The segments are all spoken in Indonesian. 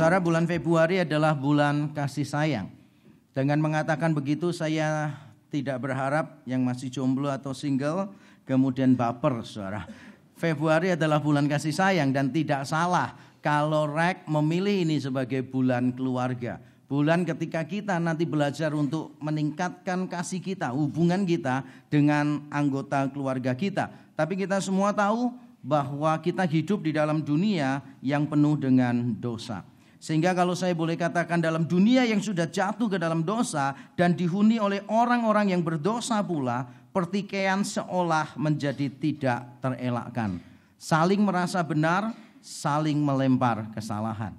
Saudara, bulan Februari adalah bulan kasih sayang. Dengan mengatakan begitu, saya tidak berharap yang masih jomblo atau single kemudian baper, saudara. Februari adalah bulan kasih sayang dan tidak salah kalau Rek memilih ini sebagai bulan keluarga. Bulan ketika kita nanti belajar untuk meningkatkan kasih kita, hubungan kita dengan anggota keluarga kita. Tapi kita semua tahu bahwa kita hidup di dalam dunia yang penuh dengan dosa. Sehingga kalau saya boleh katakan dalam dunia yang sudah jatuh ke dalam dosa dan dihuni oleh orang-orang yang berdosa pula, pertikaian seolah menjadi tidak terelakkan. Saling merasa benar, saling melempar kesalahan.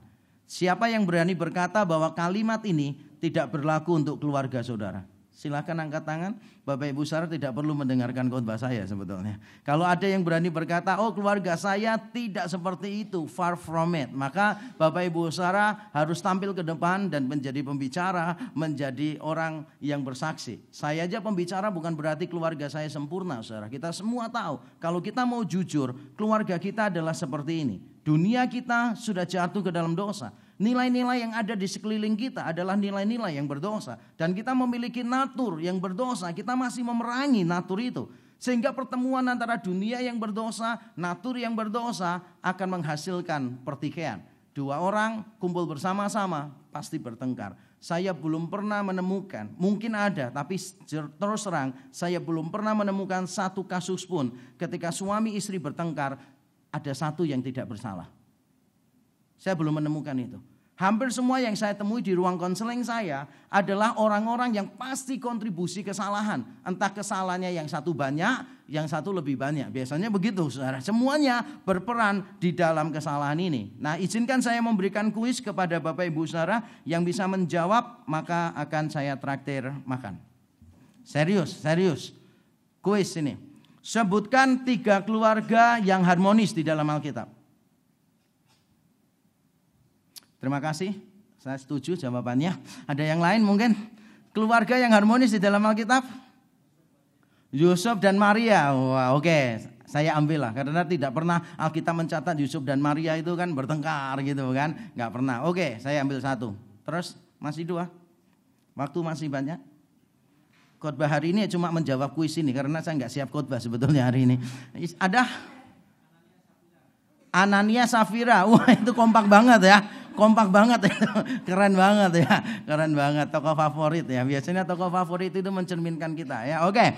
Siapa yang berani berkata bahwa kalimat ini tidak berlaku untuk keluarga saudara? Silahkan angkat tangan. Bapak Ibu Sarah tidak perlu mendengarkan khotbah saya sebetulnya. Kalau ada yang berani berkata, oh keluarga saya tidak seperti itu, far from it. Maka Bapak Ibu Sarah harus tampil ke depan dan menjadi pembicara, menjadi orang yang bersaksi. Saya aja pembicara bukan berarti keluarga saya sempurna, saudara. Kita semua tahu, kalau kita mau jujur, keluarga kita adalah seperti ini. Dunia kita sudah jatuh ke dalam dosa. Nilai-nilai yang ada di sekeliling kita adalah nilai-nilai yang berdosa. Dan kita memiliki natur yang berdosa. Kita masih memerangi natur itu. Sehingga pertemuan antara dunia yang berdosa, natur yang berdosa akan menghasilkan pertikaian. Dua orang kumpul bersama-sama pasti bertengkar. Saya belum pernah menemukan, mungkin ada, tapi terus terang saya belum pernah menemukan satu kasus pun ketika suami istri bertengkar ada satu yang tidak bersalah. Saya belum menemukan itu. Hampir semua yang saya temui di ruang konseling saya adalah orang-orang yang pasti kontribusi kesalahan. Entah kesalahannya yang satu banyak, yang satu lebih banyak. Biasanya begitu saudara. Semuanya berperan di dalam kesalahan ini. Nah izinkan saya memberikan kuis kepada Bapak Ibu saudara yang bisa menjawab maka akan saya traktir makan. Serius, serius. Kuis ini. Sebutkan tiga keluarga yang harmonis di dalam Alkitab. Terima kasih. Saya setuju jawabannya. Ada yang lain mungkin? Keluarga yang harmonis di dalam Alkitab? Yusuf dan Maria. Wah, oke. Okay. Saya ambil lah karena tidak pernah Alkitab mencatat Yusuf dan Maria itu kan bertengkar gitu kan. Nggak pernah. Oke, okay, saya ambil satu. Terus masih dua. Waktu masih banyak. Khotbah hari ini cuma menjawab kuis ini karena saya nggak siap khotbah sebetulnya hari ini. Ada Anania Safira. Wah, itu kompak banget ya. Kompak banget ya. Keren banget ya. Keren banget tokoh favorit ya. Biasanya tokoh favorit itu mencerminkan kita ya. Oke.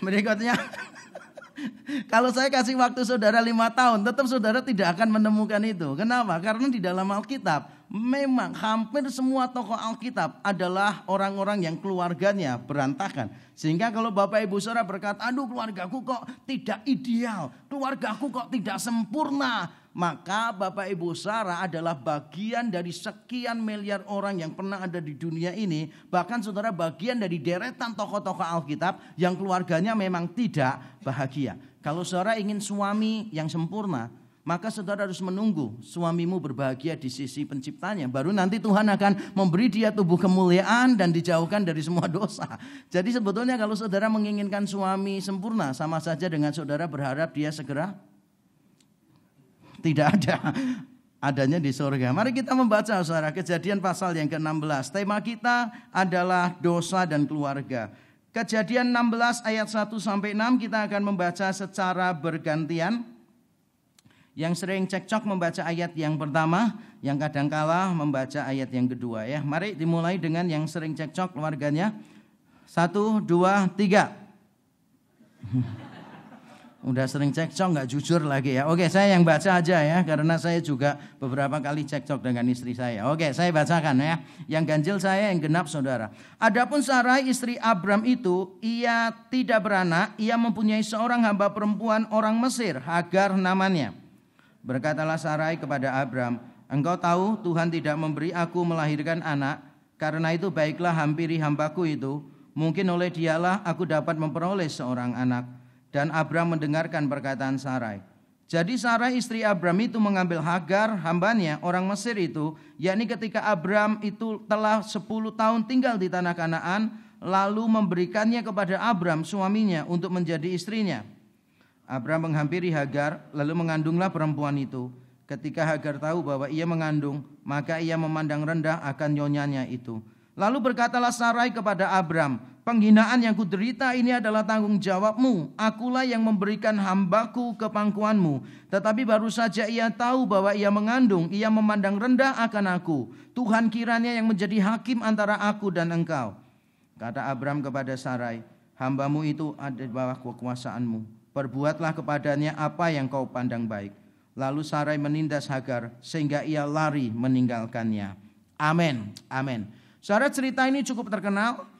Berikutnya kalau saya kasih waktu saudara lima tahun, tetap saudara tidak akan menemukan itu. Kenapa? Karena di dalam Alkitab memang hampir semua tokoh Alkitab adalah orang-orang yang keluarganya berantakan. Sehingga kalau Bapak Ibu Saudara berkata, aduh keluargaku kok tidak ideal, keluargaku kok tidak sempurna. Maka Bapak Ibu Saudara adalah bagian dari sekian miliar orang yang pernah ada di dunia ini. Bahkan saudara bagian dari deretan tokoh-tokoh Alkitab yang keluarganya memang tidak bahagia. Kalau saudara ingin suami yang sempurna, maka saudara harus menunggu suamimu berbahagia di sisi penciptanya. Baru nanti Tuhan akan memberi dia tubuh kemuliaan dan dijauhkan dari semua dosa. Jadi sebetulnya kalau saudara menginginkan suami sempurna sama saja dengan saudara berharap dia segera tidak ada adanya di surga. Mari kita membaca saudara kejadian pasal yang ke-16. Tema kita adalah dosa dan keluarga. Kejadian 16 ayat 1 sampai 6 kita akan membaca secara bergantian. Yang sering cekcok membaca ayat yang pertama, yang kadang kala membaca ayat yang kedua ya. Mari dimulai dengan yang sering cekcok keluarganya. Satu, dua, tiga. Udah sering cekcok nggak jujur lagi ya. Oke saya yang baca aja ya karena saya juga beberapa kali cekcok dengan istri saya. Oke saya bacakan ya. Yang ganjil saya yang genap saudara. Adapun Sarai istri Abram itu ia tidak beranak. Ia mempunyai seorang hamba perempuan orang Mesir Hagar namanya. Berkatalah Sarai kepada Abram, Engkau tahu Tuhan tidak memberi aku melahirkan anak, karena itu baiklah hampiri hambaku itu, mungkin oleh dialah aku dapat memperoleh seorang anak. Dan Abram mendengarkan perkataan Sarai. Jadi Sarai istri Abram itu mengambil Hagar hambanya orang Mesir itu, yakni ketika Abram itu telah 10 tahun tinggal di tanah Kanaan, lalu memberikannya kepada Abram suaminya untuk menjadi istrinya. Abraham menghampiri Hagar, lalu mengandunglah perempuan itu. Ketika Hagar tahu bahwa ia mengandung, maka ia memandang rendah akan nyonyanya itu. Lalu berkatalah Sarai kepada Abram, penghinaan yang kuderita ini adalah tanggung jawabmu. Akulah yang memberikan hambaku ke pangkuanmu. Tetapi baru saja ia tahu bahwa ia mengandung, ia memandang rendah akan aku. Tuhan kiranya yang menjadi hakim antara aku dan engkau. Kata Abram kepada Sarai, hambamu itu ada di bawah kekuasaanmu. Perbuatlah kepadanya apa yang kau pandang baik. Lalu Sarai menindas Hagar sehingga ia lari meninggalkannya. Amin. Amin. Saudara cerita ini cukup terkenal.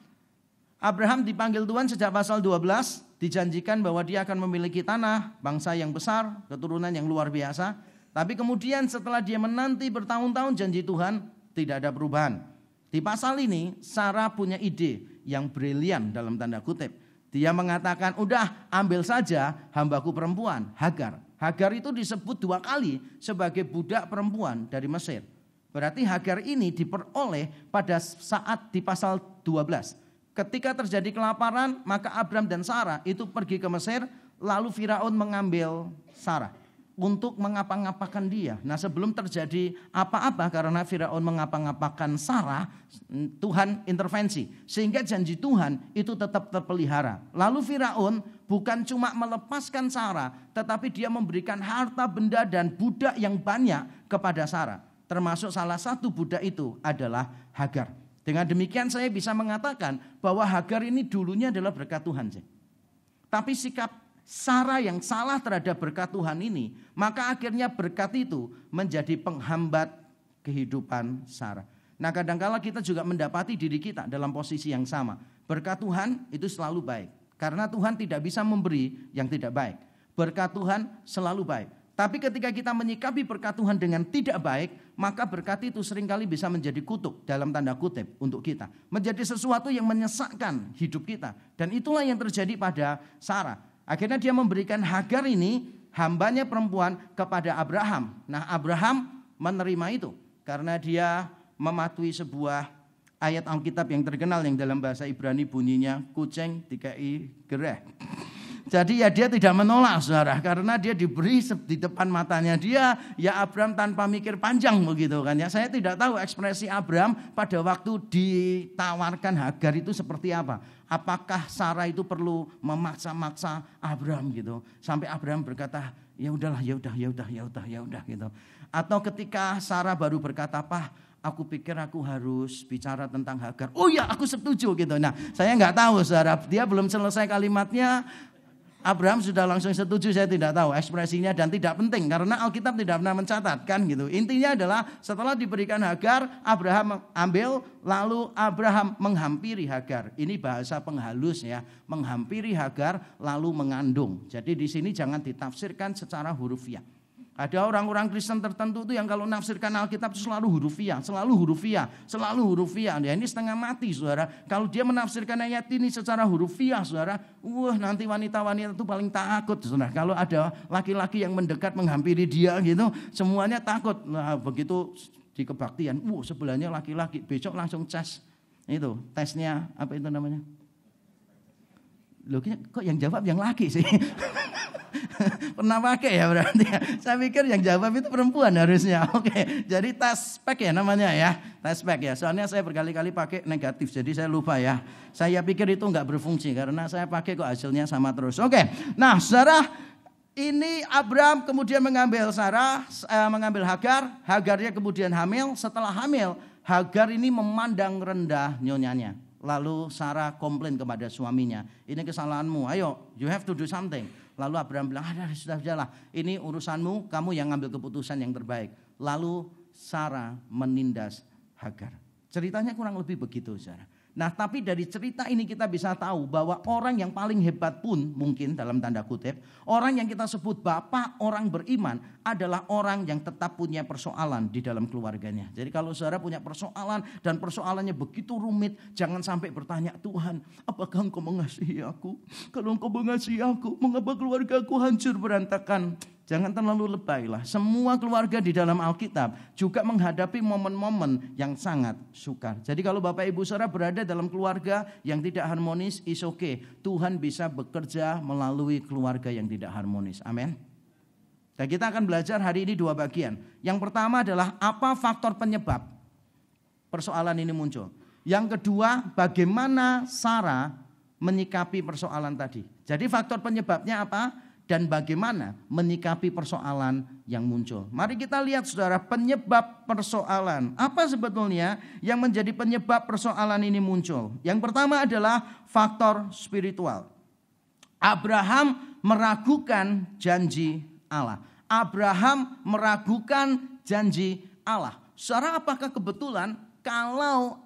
Abraham dipanggil Tuhan sejak pasal 12, dijanjikan bahwa dia akan memiliki tanah, bangsa yang besar, keturunan yang luar biasa. Tapi kemudian setelah dia menanti bertahun-tahun janji Tuhan, tidak ada perubahan. Di pasal ini Sarah punya ide yang brilian dalam tanda kutip. Dia mengatakan, udah ambil saja hambaku perempuan, Hagar. Hagar itu disebut dua kali sebagai budak perempuan dari Mesir. Berarti Hagar ini diperoleh pada saat di pasal 12. Ketika terjadi kelaparan, maka Abram dan Sarah itu pergi ke Mesir, lalu Firaun mengambil Sarah untuk mengapa-ngapakan dia. Nah sebelum terjadi apa-apa karena Firaun mengapa-ngapakan Sarah, Tuhan intervensi. Sehingga janji Tuhan itu tetap terpelihara. Lalu Firaun bukan cuma melepaskan Sarah, tetapi dia memberikan harta benda dan budak yang banyak kepada Sarah. Termasuk salah satu budak itu adalah Hagar. Dengan demikian saya bisa mengatakan bahwa Hagar ini dulunya adalah berkat Tuhan. Tapi sikap Sarah yang salah terhadap berkat Tuhan ini, maka akhirnya berkat itu menjadi penghambat kehidupan Sarah. Nah kadangkala kita juga mendapati diri kita dalam posisi yang sama. Berkat Tuhan itu selalu baik. Karena Tuhan tidak bisa memberi yang tidak baik. Berkat Tuhan selalu baik. Tapi ketika kita menyikapi berkat Tuhan dengan tidak baik, maka berkat itu sering kali bisa menjadi kutuk dalam tanda kutip untuk kita. Menjadi sesuatu yang menyesakkan hidup kita. Dan itulah yang terjadi pada Sarah. Akhirnya dia memberikan Hagar ini hambanya perempuan kepada Abraham. Nah Abraham menerima itu karena dia mematuhi sebuah ayat Alkitab yang terkenal yang dalam bahasa Ibrani bunyinya kucing dikai gereh. Jadi ya dia tidak menolak saudara karena dia diberi di depan matanya dia ya Abraham tanpa mikir panjang begitu kan ya. Saya tidak tahu ekspresi Abraham pada waktu ditawarkan Hagar itu seperti apa. Apakah Sarah itu perlu memaksa-maksa Abraham gitu sampai Abraham berkata ya udahlah ya udah ya udah ya udah ya udah gitu. Atau ketika Sarah baru berkata, "Pah, aku pikir aku harus bicara tentang Hagar. Oh ya, aku setuju gitu. Nah, saya nggak tahu, saudara. Dia belum selesai kalimatnya. Abraham sudah langsung setuju, saya tidak tahu ekspresinya dan tidak penting karena Alkitab tidak pernah mencatatkan gitu. Intinya adalah setelah diberikan Hagar, Abraham ambil lalu Abraham menghampiri Hagar. Ini bahasa penghalus ya, menghampiri Hagar lalu mengandung. Jadi di sini jangan ditafsirkan secara hurufiah. Ada orang-orang Kristen tertentu itu yang kalau nafsirkan Alkitab itu selalu hurufiah, selalu hurufiah, selalu hurufiah. Ya ini setengah mati saudara. Kalau dia menafsirkan ayat ini secara hurufiah saudara, wah nanti wanita-wanita itu paling takut saudara. Kalau ada laki-laki yang mendekat menghampiri dia gitu, semuanya takut. Nah begitu di kebaktian, wah sebelahnya laki-laki, besok langsung cas. Itu tesnya apa itu namanya? Loh kok yang jawab yang laki sih? Pernah pakai ya berarti ya. Saya pikir yang jawab itu perempuan harusnya. Oke, jadi tes pack ya namanya ya. Tes pack ya. Soalnya saya berkali-kali pakai negatif, jadi saya lupa ya. Saya pikir itu nggak berfungsi karena saya pakai kok hasilnya sama terus. Oke, nah saudara ini Abraham kemudian mengambil Sarah, eh, mengambil Hagar. Hagarnya kemudian hamil. Setelah hamil, Hagar ini memandang rendah nyonyanya. Lalu Sarah komplain kepada suaminya, ini kesalahanmu, ayo you have to do something. Lalu Abraham bilang, ada sudah sudah ini urusanmu, kamu yang ngambil keputusan yang terbaik. Lalu Sarah menindas Hagar. Ceritanya kurang lebih begitu, Sarah. Nah, tapi dari cerita ini kita bisa tahu bahwa orang yang paling hebat pun mungkin dalam tanda kutip, orang yang kita sebut bapak orang beriman adalah orang yang tetap punya persoalan di dalam keluarganya. Jadi kalau saudara punya persoalan dan persoalannya begitu rumit, jangan sampai bertanya, Tuhan, apakah engkau mengasihi aku? Kalau engkau mengasihi aku, mengapa keluarga aku hancur berantakan? Jangan terlalu lebay lah. Semua keluarga di dalam Alkitab juga menghadapi momen-momen yang sangat sukar. Jadi kalau Bapak Ibu Saudara berada dalam keluarga yang tidak harmonis, is okay. Tuhan bisa bekerja melalui keluarga yang tidak harmonis. Amin. Dan kita akan belajar hari ini dua bagian. Yang pertama adalah apa faktor penyebab persoalan ini muncul. Yang kedua, bagaimana Sarah menyikapi persoalan tadi. Jadi faktor penyebabnya apa? Dan bagaimana menyikapi persoalan yang muncul. Mari kita lihat saudara penyebab persoalan. Apa sebetulnya yang menjadi penyebab persoalan ini muncul? Yang pertama adalah faktor spiritual. Abraham meragukan janji Allah. Abraham meragukan janji Allah. Saudara apakah kebetulan kalau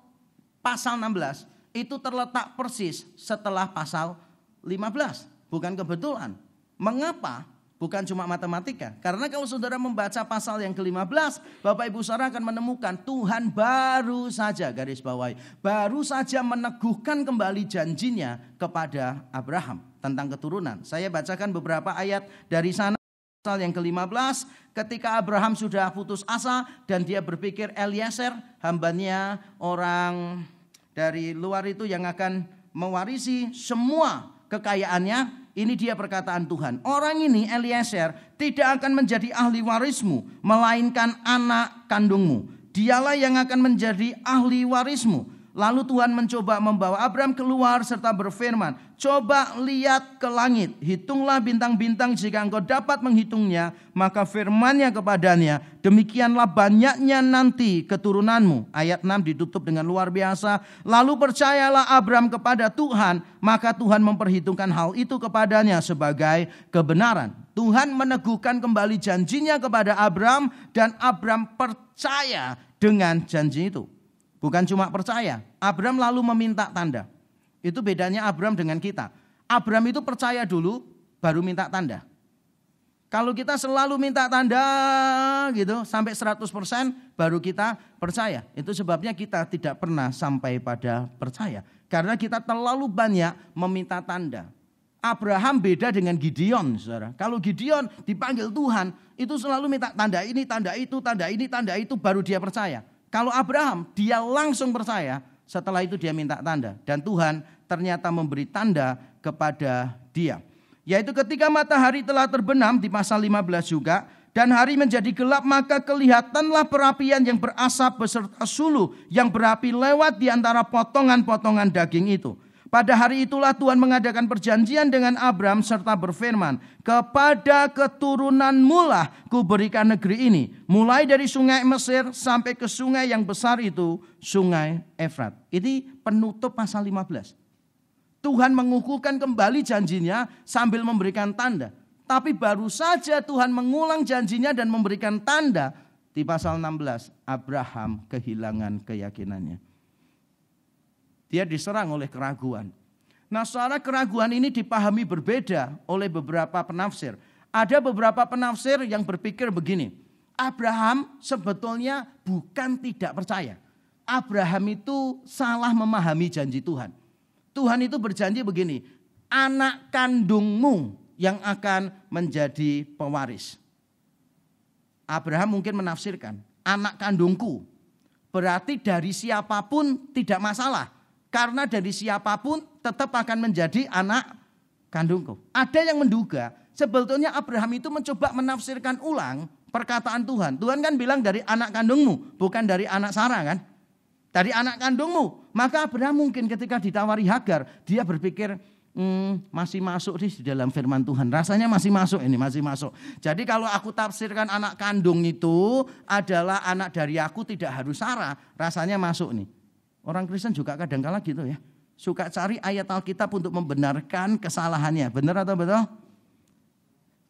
pasal 16 itu terletak persis setelah pasal 15? Bukan kebetulan. Mengapa? Bukan cuma matematika. Karena kalau saudara membaca pasal yang ke-15, Bapak Ibu Saudara akan menemukan Tuhan baru saja garis bawahi. Baru saja meneguhkan kembali janjinya kepada Abraham tentang keturunan. Saya bacakan beberapa ayat dari sana. Pasal yang ke-15, ketika Abraham sudah putus asa dan dia berpikir Eliezer, hambanya orang dari luar itu yang akan mewarisi semua kekayaannya, ini dia perkataan Tuhan. Orang ini Eliezer tidak akan menjadi ahli warismu, melainkan anak kandungmu. Dialah yang akan menjadi ahli warismu. Lalu Tuhan mencoba membawa Abraham keluar serta berfirman, "Coba lihat ke langit, hitunglah bintang-bintang jika engkau dapat menghitungnya, maka firmannya kepadanya, demikianlah banyaknya nanti keturunanmu." Ayat 6 ditutup dengan luar biasa. Lalu percayalah Abraham kepada Tuhan, maka Tuhan memperhitungkan hal itu kepadanya sebagai kebenaran. Tuhan meneguhkan kembali janjinya kepada Abraham dan Abraham percaya dengan janji itu. Bukan cuma percaya. Abraham lalu meminta tanda. Itu bedanya Abraham dengan kita. Abraham itu percaya dulu baru minta tanda. Kalau kita selalu minta tanda gitu sampai 100% baru kita percaya. Itu sebabnya kita tidak pernah sampai pada percaya. Karena kita terlalu banyak meminta tanda. Abraham beda dengan Gideon, saudara. Kalau Gideon dipanggil Tuhan, itu selalu minta tanda ini, tanda itu, tanda ini, tanda itu, baru dia percaya. Kalau Abraham, dia langsung percaya, setelah itu dia minta tanda. Dan Tuhan ternyata memberi tanda kepada dia. Yaitu ketika matahari telah terbenam di pasal 15 juga, dan hari menjadi gelap maka kelihatanlah perapian yang berasap beserta suluh yang berapi lewat di antara potongan-potongan daging itu. Pada hari itulah Tuhan mengadakan perjanjian dengan Abram serta berfirman, kepada keturunan mulah kuberikan negeri ini. Mulai dari sungai Mesir sampai ke sungai yang besar itu, sungai Efrat. Ini penutup pasal 15. Tuhan mengukuhkan kembali janjinya sambil memberikan tanda. Tapi baru saja Tuhan mengulang janjinya dan memberikan tanda di pasal 16. Abraham kehilangan keyakinannya. Dia diserang oleh keraguan. Nah, secara keraguan ini dipahami berbeda oleh beberapa penafsir. Ada beberapa penafsir yang berpikir begini, Abraham sebetulnya bukan tidak percaya. Abraham itu salah memahami janji Tuhan. Tuhan itu berjanji begini, anak kandungmu yang akan menjadi pewaris. Abraham mungkin menafsirkan, anak kandungku. Berarti dari siapa pun tidak masalah. Karena dari siapa pun tetap akan menjadi anak kandungku. Ada yang menduga sebetulnya Abraham itu mencoba menafsirkan ulang perkataan Tuhan. Tuhan kan bilang dari anak kandungmu, bukan dari anak Sarah kan? Dari anak kandungmu. Maka Abraham mungkin ketika ditawari Hagar, dia berpikir, hmm, masih masuk di dalam firman Tuhan. Rasanya masih masuk ini, masih masuk. Jadi kalau aku tafsirkan anak kandung itu adalah anak dari aku tidak harus Sarah, rasanya masuk nih. Orang Kristen juga kadang-kala gitu ya. Suka cari ayat Alkitab untuk membenarkan kesalahannya. Benar atau betul?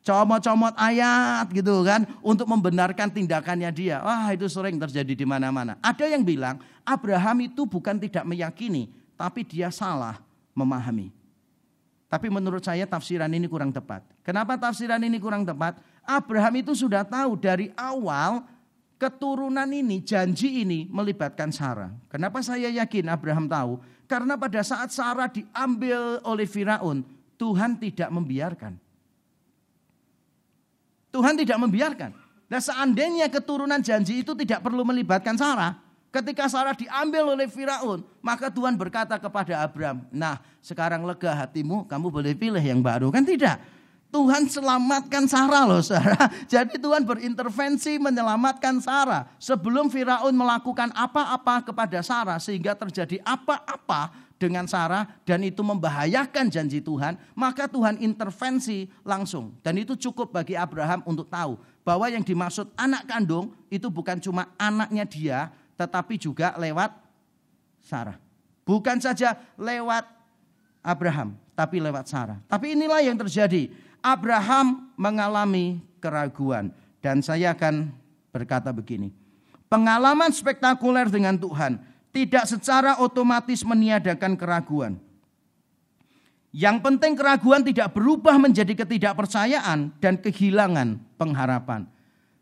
Comot-comot ayat gitu kan. Untuk membenarkan tindakannya dia. Wah itu sering terjadi di mana-mana. Ada yang bilang Abraham itu bukan tidak meyakini. Tapi dia salah memahami. Tapi menurut saya tafsiran ini kurang tepat. Kenapa tafsiran ini kurang tepat? Abraham itu sudah tahu dari awal keturunan ini, janji ini melibatkan Sarah. Kenapa saya yakin Abraham tahu? Karena pada saat Sarah diambil oleh Firaun, Tuhan tidak membiarkan. Tuhan tidak membiarkan. Nah seandainya keturunan janji itu tidak perlu melibatkan Sarah, ketika Sarah diambil oleh Firaun, maka Tuhan berkata kepada Abraham, nah sekarang lega hatimu, kamu boleh pilih yang baru. Kan tidak. Tuhan selamatkan Sarah loh Sarah. Jadi Tuhan berintervensi menyelamatkan Sarah. Sebelum Firaun melakukan apa-apa kepada Sarah sehingga terjadi apa-apa dengan Sarah dan itu membahayakan janji Tuhan. Maka Tuhan intervensi langsung. Dan itu cukup bagi Abraham untuk tahu bahwa yang dimaksud anak kandung itu bukan cuma anaknya dia tetapi juga lewat Sarah. Bukan saja lewat Abraham tapi lewat Sarah. Tapi inilah yang terjadi Abraham mengalami keraguan. Dan saya akan berkata begini. Pengalaman spektakuler dengan Tuhan tidak secara otomatis meniadakan keraguan. Yang penting keraguan tidak berubah menjadi ketidakpercayaan dan kehilangan pengharapan.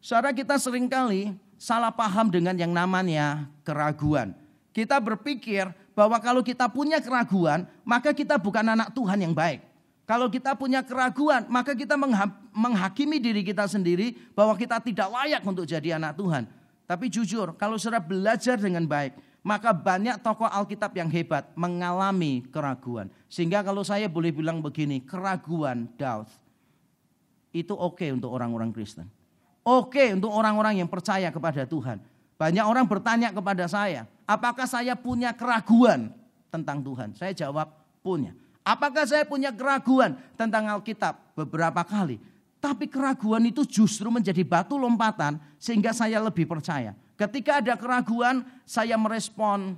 Saudara kita sering kali salah paham dengan yang namanya keraguan. Kita berpikir bahwa kalau kita punya keraguan, maka kita bukan anak Tuhan yang baik. Kalau kita punya keraguan, maka kita menghakimi diri kita sendiri bahwa kita tidak layak untuk jadi anak Tuhan. Tapi jujur, kalau saudara belajar dengan baik, maka banyak tokoh Alkitab yang hebat mengalami keraguan. Sehingga kalau saya boleh bilang begini, keraguan Daud itu oke okay untuk orang-orang Kristen. Oke okay untuk orang-orang yang percaya kepada Tuhan. Banyak orang bertanya kepada saya, apakah saya punya keraguan tentang Tuhan? Saya jawab, punya. Apakah saya punya keraguan tentang Alkitab? Beberapa kali. Tapi keraguan itu justru menjadi batu lompatan sehingga saya lebih percaya. Ketika ada keraguan, saya merespon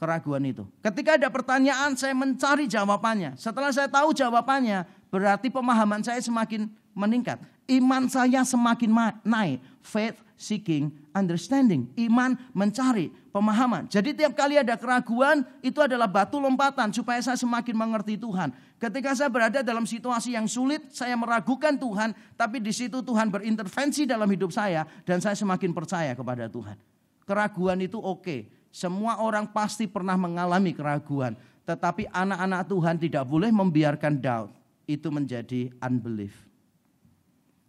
keraguan itu. Ketika ada pertanyaan, saya mencari jawabannya. Setelah saya tahu jawabannya, berarti pemahaman saya semakin meningkat. Iman saya semakin naik. Faith seeking understanding. Iman mencari pemahaman. Jadi tiap kali ada keraguan itu adalah batu lompatan supaya saya semakin mengerti Tuhan. Ketika saya berada dalam situasi yang sulit, saya meragukan Tuhan, tapi di situ Tuhan berintervensi dalam hidup saya dan saya semakin percaya kepada Tuhan. Keraguan itu oke. Okay. Semua orang pasti pernah mengalami keraguan, tetapi anak-anak Tuhan tidak boleh membiarkan doubt itu menjadi unbelief.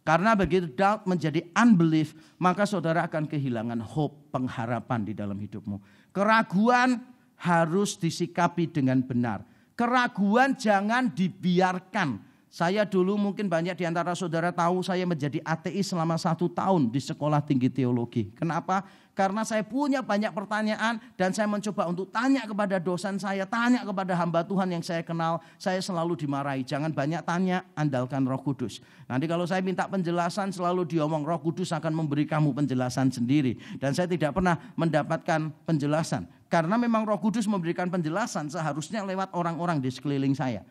Karena begitu doubt menjadi unbelief, maka saudara akan kehilangan hope, pengharapan di dalam hidupmu. Keraguan harus disikapi dengan benar. Keraguan jangan dibiarkan. Saya dulu mungkin banyak di antara saudara tahu saya menjadi ateis selama satu tahun di sekolah tinggi teologi. Kenapa? Karena saya punya banyak pertanyaan dan saya mencoba untuk tanya kepada dosen saya, tanya kepada hamba Tuhan yang saya kenal, saya selalu dimarahi. Jangan banyak tanya, andalkan roh kudus. Nanti kalau saya minta penjelasan selalu diomong roh kudus akan memberi kamu penjelasan sendiri. Dan saya tidak pernah mendapatkan penjelasan. Karena memang roh kudus memberikan penjelasan seharusnya lewat orang-orang di sekeliling saya.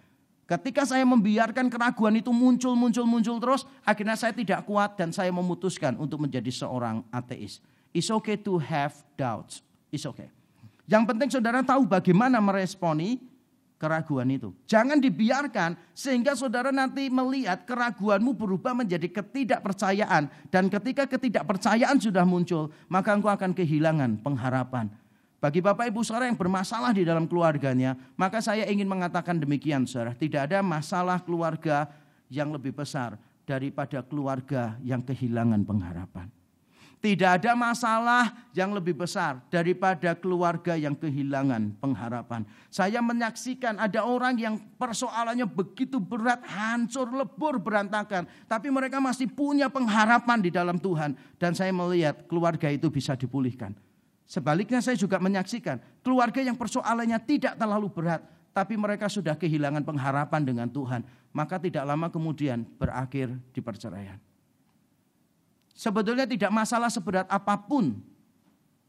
Ketika saya membiarkan keraguan itu muncul, muncul, muncul terus, akhirnya saya tidak kuat dan saya memutuskan untuk menjadi seorang ateis. It's okay to have doubts. It's okay. Yang penting saudara tahu bagaimana meresponi keraguan itu. Jangan dibiarkan sehingga saudara nanti melihat keraguanmu berubah menjadi ketidakpercayaan. Dan ketika ketidakpercayaan sudah muncul, maka engkau akan kehilangan pengharapan. Bagi Bapak Ibu saudara yang bermasalah di dalam keluarganya, maka saya ingin mengatakan demikian saudara. Tidak ada masalah keluarga yang lebih besar daripada keluarga yang kehilangan pengharapan. Tidak ada masalah yang lebih besar daripada keluarga yang kehilangan pengharapan. Saya menyaksikan ada orang yang persoalannya begitu berat, hancur, lebur, berantakan. Tapi mereka masih punya pengharapan di dalam Tuhan. Dan saya melihat keluarga itu bisa dipulihkan. Sebaliknya saya juga menyaksikan keluarga yang persoalannya tidak terlalu berat. Tapi mereka sudah kehilangan pengharapan dengan Tuhan. Maka tidak lama kemudian berakhir di perceraian. Sebetulnya tidak masalah seberat apa pun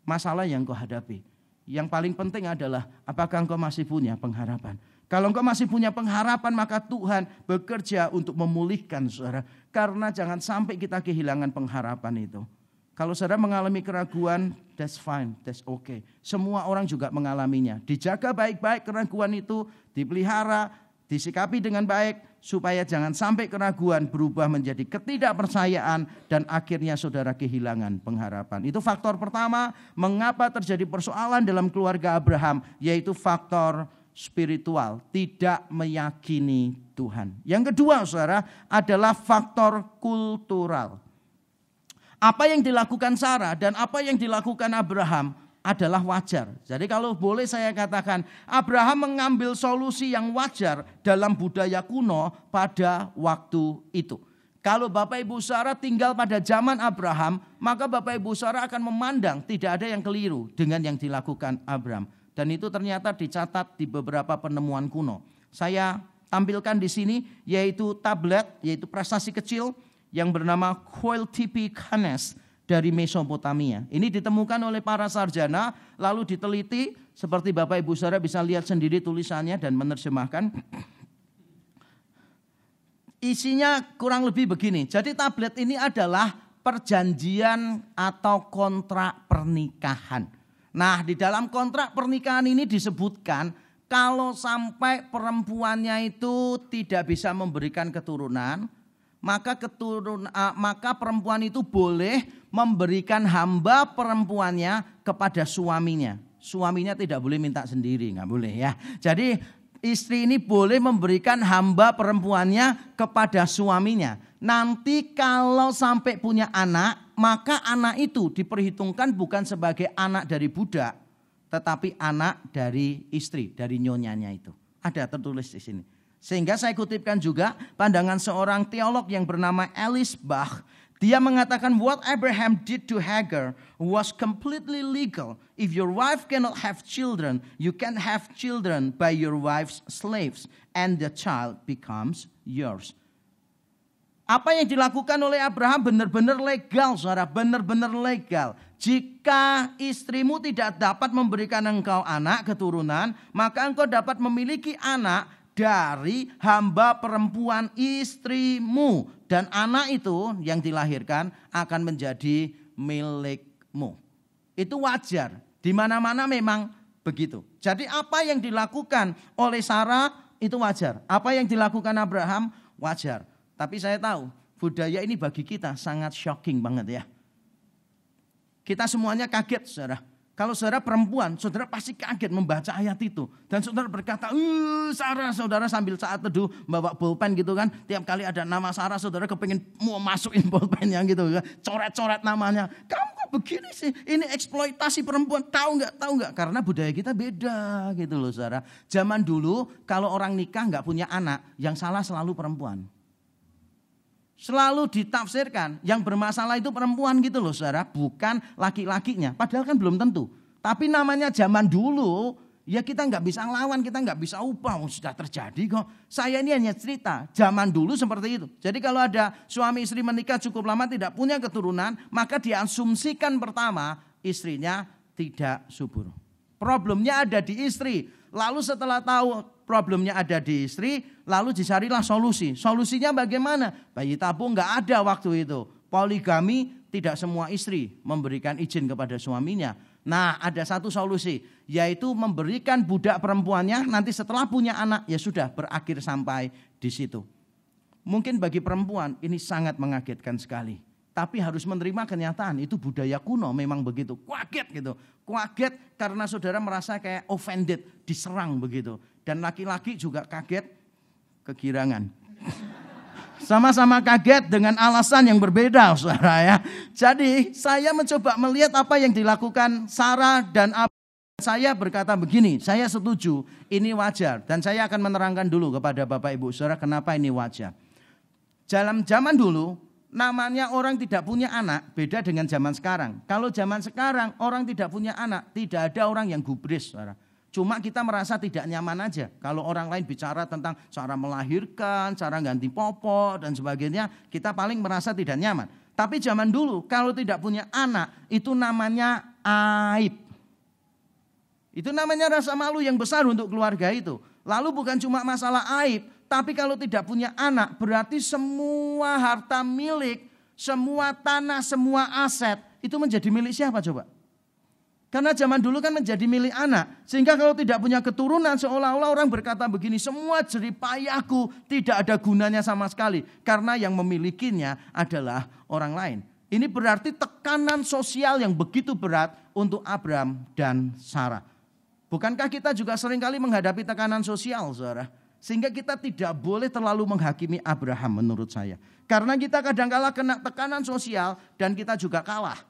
masalah yang kau hadapi. Yang paling penting adalah apakah engkau masih punya pengharapan. Kalau engkau masih punya pengharapan maka Tuhan bekerja untuk memulihkan saudara. Karena jangan sampai kita kehilangan pengharapan itu. Kalau saudara mengalami keraguan, that's fine, that's okay. Semua orang juga mengalaminya. Dijaga baik-baik keraguan itu, dipelihara, disikapi dengan baik supaya jangan sampai keraguan berubah menjadi ketidakpercayaan dan akhirnya saudara kehilangan pengharapan. Itu faktor pertama mengapa terjadi persoalan dalam keluarga Abraham yaitu faktor spiritual, tidak meyakini Tuhan. Yang kedua Saudara adalah faktor kultural. Apa yang dilakukan Sarah dan apa yang dilakukan Abraham adalah wajar. Jadi kalau boleh saya katakan, Abraham mengambil solusi yang wajar dalam budaya kuno pada waktu itu. Kalau Bapak Ibu Saudara tinggal pada zaman Abraham, maka Bapak Ibu Saudara akan memandang tidak ada yang keliru dengan yang dilakukan Abraham. Dan itu ternyata dicatat di beberapa penemuan kuno. Saya tampilkan di sini yaitu tablet, yaitu prestasi kecil yang bernama Coil TP Canes dari Mesopotamia. Ini ditemukan oleh para sarjana, lalu diteliti seperti Bapak Ibu Saudara bisa lihat sendiri tulisannya dan menerjemahkan. Isinya kurang lebih begini. Jadi tablet ini adalah perjanjian atau kontrak pernikahan. Nah, di dalam kontrak pernikahan ini disebutkan kalau sampai perempuannya itu tidak bisa memberikan keturunan, maka keturun uh, maka perempuan itu boleh memberikan hamba perempuannya kepada suaminya. Suaminya tidak boleh minta sendiri, nggak boleh ya. Jadi istri ini boleh memberikan hamba perempuannya kepada suaminya. Nanti kalau sampai punya anak, maka anak itu diperhitungkan bukan sebagai anak dari budak, tetapi anak dari istri, dari nyonyanya itu. Ada tertulis di sini. Sehingga saya kutipkan juga pandangan seorang teolog yang bernama Alice Bach dia mengatakan what Abraham did to Hagar was completely legal. If your wife cannot have children, you can have children by your wife's slaves and the child becomes yours. Apa yang dilakukan oleh Abraham benar-benar legal, saudara, benar-benar legal. Jika istrimu tidak dapat memberikan engkau anak keturunan, maka engkau dapat memiliki anak dari hamba perempuan istrimu dan anak itu yang dilahirkan akan menjadi milikmu. Itu wajar. Di mana-mana memang begitu. Jadi apa yang dilakukan oleh Sarah itu wajar. Apa yang dilakukan Abraham wajar. Tapi saya tahu budaya ini bagi kita sangat shocking banget ya. Kita semuanya kaget saudara. Kalau saudara perempuan, saudara pasti kaget membaca ayat itu. Dan saudara berkata, uh, Sarah, saudara sambil saat teduh bawa pulpen gitu kan. Tiap kali ada nama Sarah, saudara kepengen mau masukin pulpen yang gitu kan. Coret-coret namanya. Kamu kok begini sih? Ini eksploitasi perempuan. Tahu nggak? Tahu nggak? Karena budaya kita beda gitu loh saudara. Zaman dulu kalau orang nikah nggak punya anak, yang salah selalu perempuan selalu ditafsirkan yang bermasalah itu perempuan gitu loh saudara, bukan laki-lakinya. Padahal kan belum tentu. Tapi namanya zaman dulu, ya kita nggak bisa ngelawan, kita nggak bisa ubah, oh, sudah terjadi kok. Saya ini hanya cerita, zaman dulu seperti itu. Jadi kalau ada suami istri menikah cukup lama tidak punya keturunan, maka diasumsikan pertama istrinya tidak subur. Problemnya ada di istri. Lalu setelah tahu problemnya ada di istri, lalu dicarilah solusi. Solusinya bagaimana? Bayi tabung nggak ada waktu itu. Poligami tidak semua istri memberikan izin kepada suaminya. Nah ada satu solusi yaitu memberikan budak perempuannya nanti setelah punya anak ya sudah berakhir sampai di situ. Mungkin bagi perempuan ini sangat mengagetkan sekali. Tapi harus menerima kenyataan itu budaya kuno memang begitu. Kaget gitu. Kaget karena saudara merasa kayak offended, diserang begitu. Dan laki-laki juga kaget kegirangan. Sama-sama kaget dengan alasan yang berbeda, saudara ya. Jadi saya mencoba melihat apa yang dilakukan Sarah dan Abraham. Saya berkata begini, saya setuju, ini wajar. Dan saya akan menerangkan dulu kepada Bapak Ibu Saudara kenapa ini wajar. Dalam zaman dulu, namanya orang tidak punya anak beda dengan zaman sekarang. Kalau zaman sekarang orang tidak punya anak, tidak ada orang yang gubris, saudara. Cuma kita merasa tidak nyaman aja. Kalau orang lain bicara tentang cara melahirkan, cara ganti popok dan sebagainya, kita paling merasa tidak nyaman. Tapi zaman dulu kalau tidak punya anak itu namanya aib. Itu namanya rasa malu yang besar untuk keluarga itu. Lalu bukan cuma masalah aib, tapi kalau tidak punya anak berarti semua harta milik, semua tanah, semua aset itu menjadi milik siapa coba? Karena zaman dulu kan menjadi milik anak. Sehingga kalau tidak punya keturunan seolah-olah orang berkata begini. Semua jeripayahku tidak ada gunanya sama sekali. Karena yang memilikinya adalah orang lain. Ini berarti tekanan sosial yang begitu berat untuk Abraham dan Sarah. Bukankah kita juga sering kali menghadapi tekanan sosial saudara? Sehingga kita tidak boleh terlalu menghakimi Abraham menurut saya. Karena kita kadang-kala kena tekanan sosial dan kita juga kalah.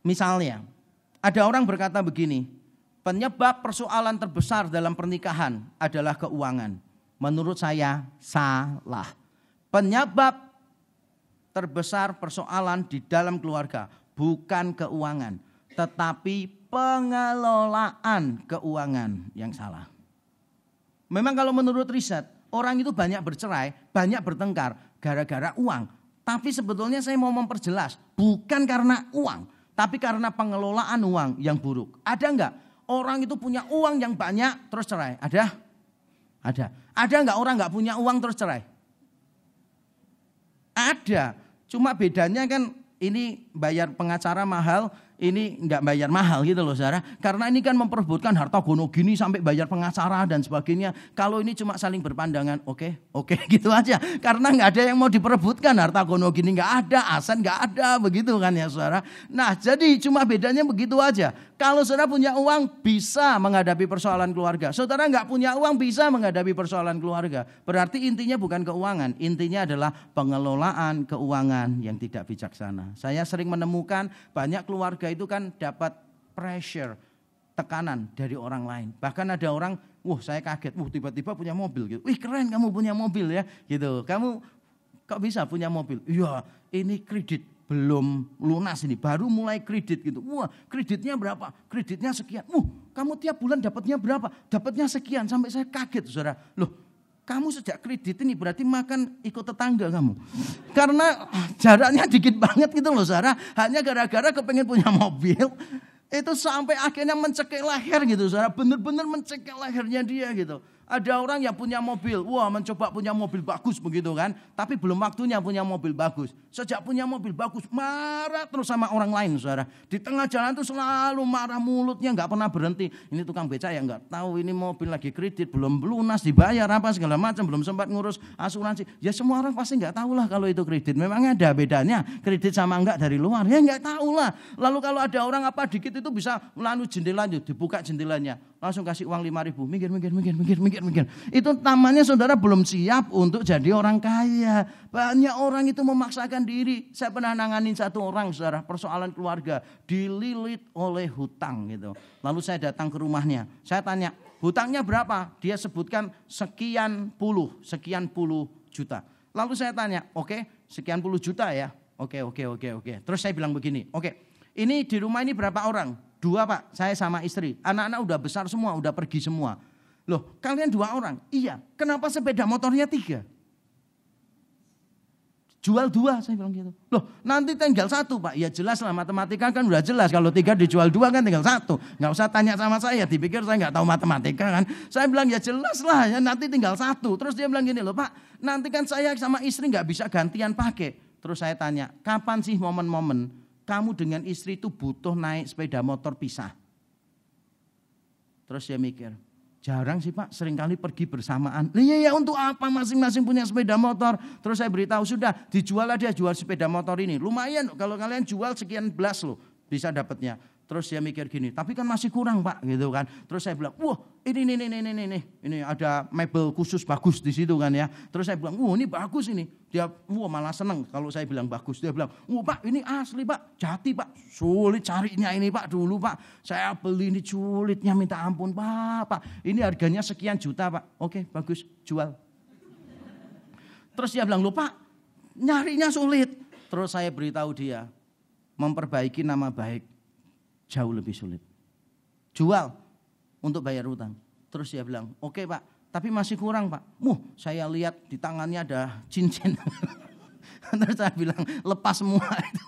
Misalnya, ada orang berkata begini, penyebab persoalan terbesar dalam pernikahan adalah keuangan. Menurut saya salah. Penyebab terbesar persoalan di dalam keluarga bukan keuangan, tetapi pengelolaan keuangan yang salah. Memang kalau menurut riset, orang itu banyak bercerai, banyak bertengkar gara-gara uang. Tapi sebetulnya saya mau memperjelas, bukan karena uang, tapi karena pengelolaan uang yang buruk. Ada enggak orang itu punya uang yang banyak terus cerai? Ada? Ada. Ada enggak orang enggak punya uang terus cerai? Ada. Cuma bedanya kan ini bayar pengacara mahal, ini nggak bayar mahal gitu loh saudara. Karena ini kan memperebutkan harta gono gini sampai bayar pengacara dan sebagainya. Kalau ini cuma saling berpandangan, oke, okay, oke okay, gitu aja. Karena nggak ada yang mau diperebutkan harta gono gini nggak ada, asen nggak ada begitu kan ya saudara. Nah jadi cuma bedanya begitu aja. Kalau saudara punya uang bisa menghadapi persoalan keluarga. Saudara nggak punya uang bisa menghadapi persoalan keluarga. Berarti intinya bukan keuangan, intinya adalah pengelolaan keuangan yang tidak bijaksana. Saya sering menemukan banyak itu kan dapat pressure, tekanan dari orang lain. Bahkan ada orang, wah saya kaget, wah tiba-tiba punya mobil gitu. Wih keren kamu punya mobil ya, gitu. Kamu kok bisa punya mobil? Iya, ini kredit belum lunas ini, baru mulai kredit gitu. Wah, kreditnya berapa? Kreditnya sekian. Wah, kamu tiap bulan dapatnya berapa? Dapatnya sekian sampai saya kaget, Saudara. Loh, kamu sejak kredit ini berarti makan ikut tetangga kamu. Karena jaraknya dikit banget gitu loh Sarah. Hanya gara-gara kepengen punya mobil. Itu sampai akhirnya mencekik leher gitu Sarah. Bener-bener mencekik lehernya dia gitu. Ada orang yang punya mobil, wah mencoba punya mobil bagus begitu kan. Tapi belum waktunya punya mobil bagus. Sejak punya mobil bagus, marah terus sama orang lain saudara. Di tengah jalan tuh selalu marah mulutnya nggak pernah berhenti. Ini tukang beca yang nggak tahu ini mobil lagi kredit, belum lunas, dibayar apa segala macam, belum sempat ngurus asuransi. Ya semua orang pasti nggak tahu lah kalau itu kredit. Memangnya ada bedanya kredit sama enggak dari luar? Ya nggak tahu lah. Lalu kalau ada orang apa dikit itu bisa melalui jendela dibuka jendelanya langsung kasih uang lima ribu, minggir, minggir, minggir, minggir, minggir, minggir. Itu namanya saudara belum siap untuk jadi orang kaya. Banyak orang itu memaksakan diri. Saya pernah nanganin satu orang saudara, persoalan keluarga. Dililit oleh hutang gitu. Lalu saya datang ke rumahnya. Saya tanya, hutangnya berapa? Dia sebutkan sekian puluh, sekian puluh juta. Lalu saya tanya, oke okay, sekian puluh juta ya. Oke, okay, oke, okay, oke, oke. Terus saya bilang begini, oke ini di rumah ini berapa orang? Dua pak, saya sama istri. Anak-anak udah besar semua, udah pergi semua. Loh, kalian dua orang? Iya. Kenapa sepeda motornya tiga? Jual dua, saya bilang gitu. Loh, nanti tinggal satu pak. Ya jelas lah, matematika kan udah jelas. Kalau tiga dijual dua kan tinggal satu. Nggak usah tanya sama saya, dipikir saya nggak tahu matematika kan. Saya bilang ya jelas lah, ya nanti tinggal satu. Terus dia bilang gini loh pak, nanti kan saya sama istri nggak bisa gantian pakai. Terus saya tanya, kapan sih momen-momen kamu dengan istri itu butuh naik sepeda motor pisah. Terus dia mikir, jarang sih pak, sering kali pergi bersamaan. Iya ya untuk apa masing-masing punya sepeda motor. Terus saya beritahu sudah dijual aja jual sepeda motor ini. Lumayan kalau kalian jual sekian belas loh bisa dapatnya. Terus dia mikir gini, tapi kan masih kurang pak, gitu kan. Terus saya bilang, wah ini ini ini ini ini ini ada mebel khusus bagus di situ kan ya. Terus saya bilang, wah ini bagus ini. Dia, wah malah seneng kalau saya bilang bagus. Dia bilang, wah pak ini asli pak, jati pak. Sulit carinya ini pak dulu pak. Saya beli ini sulitnya minta ampun pak, pak. Ini harganya sekian juta pak. Oke bagus, jual. Terus dia bilang, lupa nyarinya sulit. Terus saya beritahu dia, memperbaiki nama baik jauh lebih sulit. Jual untuk bayar utang. Terus dia bilang, oke okay, pak, tapi masih kurang pak. Muh, saya lihat di tangannya ada cincin. Terus saya bilang, lepas semua itu.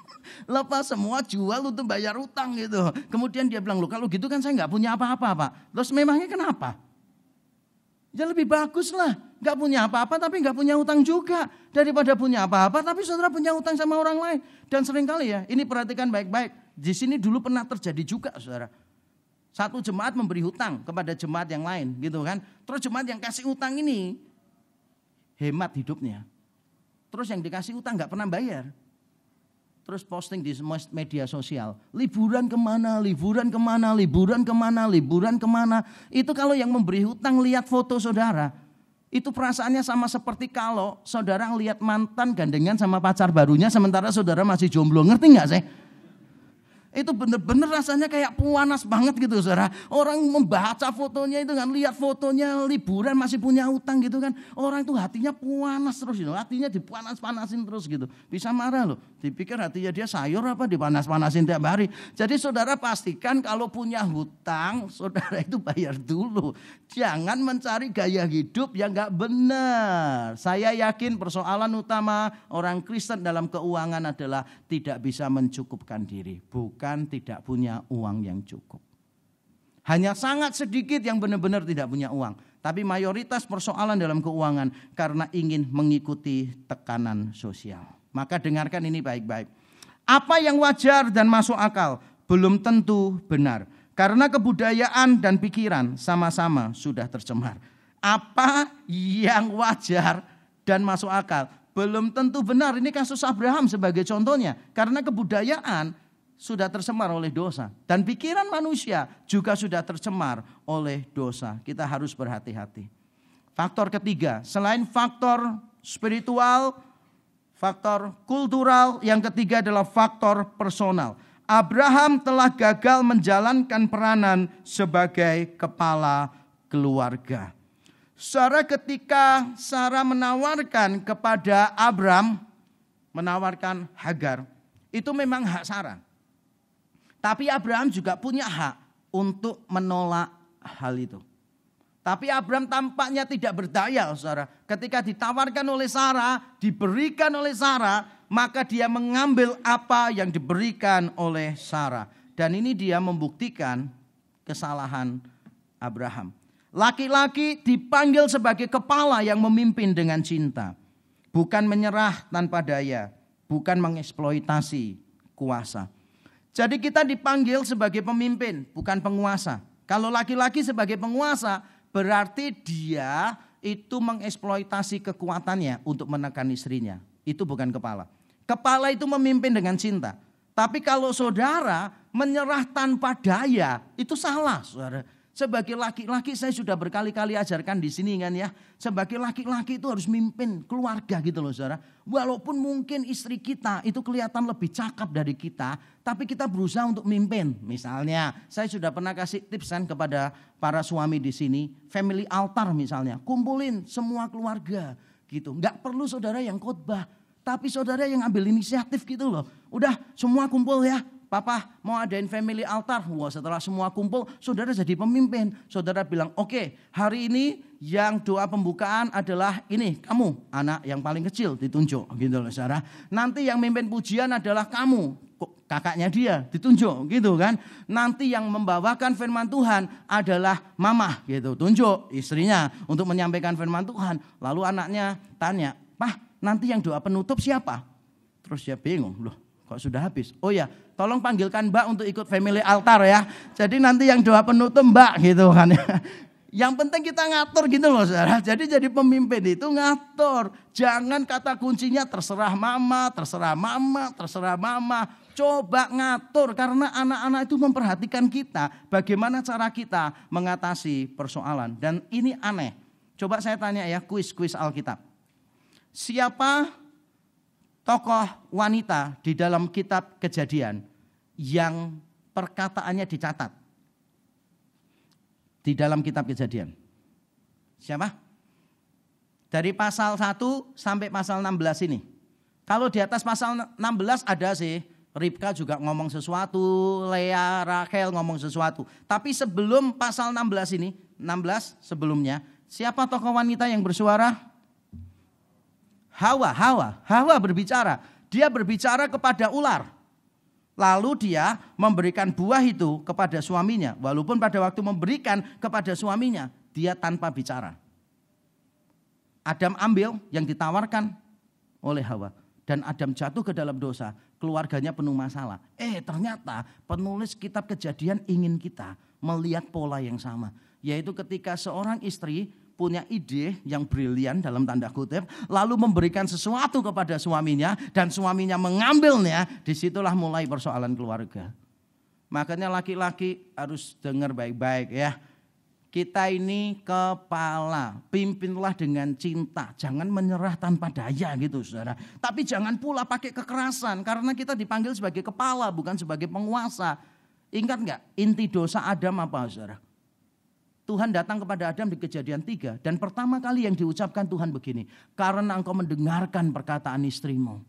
Lepas semua jual untuk bayar utang gitu. Kemudian dia bilang, lo kalau gitu kan saya nggak punya apa-apa pak. Terus memangnya kenapa? Ya lebih bagus lah, nggak punya apa-apa tapi nggak punya utang juga daripada punya apa-apa tapi saudara punya utang sama orang lain. Dan sering kali ya, ini perhatikan baik-baik. Di sini dulu pernah terjadi juga saudara. Satu jemaat memberi hutang kepada jemaat yang lain gitu kan. Terus jemaat yang kasih utang ini hemat hidupnya. Terus yang dikasih utang nggak pernah bayar terus posting di media sosial. Liburan ke mana, liburan ke mana, liburan ke mana, liburan ke mana. Itu kalau yang memberi hutang lihat foto saudara. Itu perasaannya sama seperti kalau saudara lihat mantan gandengan sama pacar barunya sementara saudara masih jomblo. Ngerti nggak sih? Itu benar-benar rasanya kayak puanas banget gitu saudara. Orang membaca fotonya itu kan, lihat fotonya liburan masih punya utang gitu kan. Orang itu hatinya puanas terus gitu. Hatinya dipanas-panasin terus gitu. Bisa marah loh. Dipikir hatinya dia sayur apa dipanas-panasin tiap hari. Jadi saudara pastikan kalau punya hutang, saudara itu bayar dulu. Jangan mencari gaya hidup yang gak benar. Saya yakin persoalan utama orang Kristen dalam keuangan adalah tidak bisa mencukupkan diri. Bukan bukan tidak punya uang yang cukup. Hanya sangat sedikit yang benar-benar tidak punya uang. Tapi mayoritas persoalan dalam keuangan karena ingin mengikuti tekanan sosial. Maka dengarkan ini baik-baik. Apa yang wajar dan masuk akal belum tentu benar. Karena kebudayaan dan pikiran sama-sama sudah tercemar. Apa yang wajar dan masuk akal belum tentu benar. Ini kasus Abraham sebagai contohnya. Karena kebudayaan sudah tercemar oleh dosa. Dan pikiran manusia juga sudah tercemar oleh dosa. Kita harus berhati-hati. Faktor ketiga, selain faktor spiritual, faktor kultural, yang ketiga adalah faktor personal. Abraham telah gagal menjalankan peranan sebagai kepala keluarga. Sarah ketika Sarah menawarkan kepada Abram, menawarkan Hagar, itu memang hak Sarah. Tapi Abraham juga punya hak untuk menolak hal itu. Tapi Abraham tampaknya tidak berdaya, saudara. Ketika ditawarkan oleh Sarah, diberikan oleh Sarah, maka dia mengambil apa yang diberikan oleh Sarah. Dan ini dia membuktikan kesalahan Abraham. Laki-laki dipanggil sebagai kepala yang memimpin dengan cinta. Bukan menyerah tanpa daya, bukan mengeksploitasi kuasa. Jadi kita dipanggil sebagai pemimpin, bukan penguasa. Kalau laki-laki sebagai penguasa, berarti dia itu mengeksploitasi kekuatannya untuk menekan istrinya. Itu bukan kepala. Kepala itu memimpin dengan cinta. Tapi kalau saudara menyerah tanpa daya, itu salah saudara. Sebagai laki-laki saya sudah berkali-kali ajarkan di sini kan ya. Sebagai laki-laki itu harus mimpin keluarga gitu loh saudara. Walaupun mungkin istri kita itu kelihatan lebih cakap dari kita. Tapi kita berusaha untuk mimpin. Misalnya saya sudah pernah kasih tips kan kepada para suami di sini. Family altar misalnya. Kumpulin semua keluarga gitu. Nggak perlu saudara yang khotbah. Tapi saudara yang ambil inisiatif gitu loh. Udah semua kumpul ya Papa mau adain family altar. Wah setelah semua kumpul, saudara jadi pemimpin. Saudara bilang, oke okay, hari ini yang doa pembukaan adalah ini, kamu anak yang paling kecil ditunjuk. Gitu loh saudara. Nanti yang mimpin pujian adalah kamu, kakaknya dia ditunjuk gitu kan. Nanti yang membawakan firman Tuhan adalah mama gitu, tunjuk istrinya untuk menyampaikan firman Tuhan. Lalu anaknya tanya, "Pah, nanti yang doa penutup siapa?" Terus dia bingung, "Loh, kok sudah habis?" "Oh ya, tolong panggilkan Mbak untuk ikut family altar ya. Jadi nanti yang doa penutup Mbak gitu kan ya. Yang penting kita ngatur gitu loh saudara. Jadi jadi pemimpin itu ngatur. Jangan kata kuncinya terserah mama, terserah mama, terserah mama. Coba ngatur karena anak-anak itu memperhatikan kita. Bagaimana cara kita mengatasi persoalan. Dan ini aneh. Coba saya tanya ya kuis-kuis Alkitab. Siapa tokoh wanita di dalam kitab kejadian yang perkataannya dicatat di dalam kitab kejadian. Siapa? Dari pasal 1 sampai pasal 16 ini. Kalau di atas pasal 16 ada sih, Ribka juga ngomong sesuatu, Lea, Rachel ngomong sesuatu. Tapi sebelum pasal 16 ini, 16 sebelumnya, siapa tokoh wanita yang bersuara? Hawa, Hawa, Hawa berbicara. Dia berbicara kepada ular. Lalu dia memberikan buah itu kepada suaminya. Walaupun pada waktu memberikan kepada suaminya, dia tanpa bicara. Adam ambil yang ditawarkan oleh Hawa. Dan Adam jatuh ke dalam dosa. Keluarganya penuh masalah. Eh ternyata penulis kitab kejadian ingin kita melihat pola yang sama. Yaitu ketika seorang istri punya ide yang brilian dalam tanda kutip, lalu memberikan sesuatu kepada suaminya dan suaminya mengambilnya, di situlah mulai persoalan keluarga. Makanya laki-laki harus dengar baik-baik ya. Kita ini kepala, pimpinlah dengan cinta. Jangan menyerah tanpa daya gitu saudara. Tapi jangan pula pakai kekerasan karena kita dipanggil sebagai kepala bukan sebagai penguasa. Ingat nggak inti dosa Adam apa saudara? Tuhan datang kepada Adam di kejadian tiga. Dan pertama kali yang diucapkan Tuhan begini. Karena engkau mendengarkan perkataan istrimu.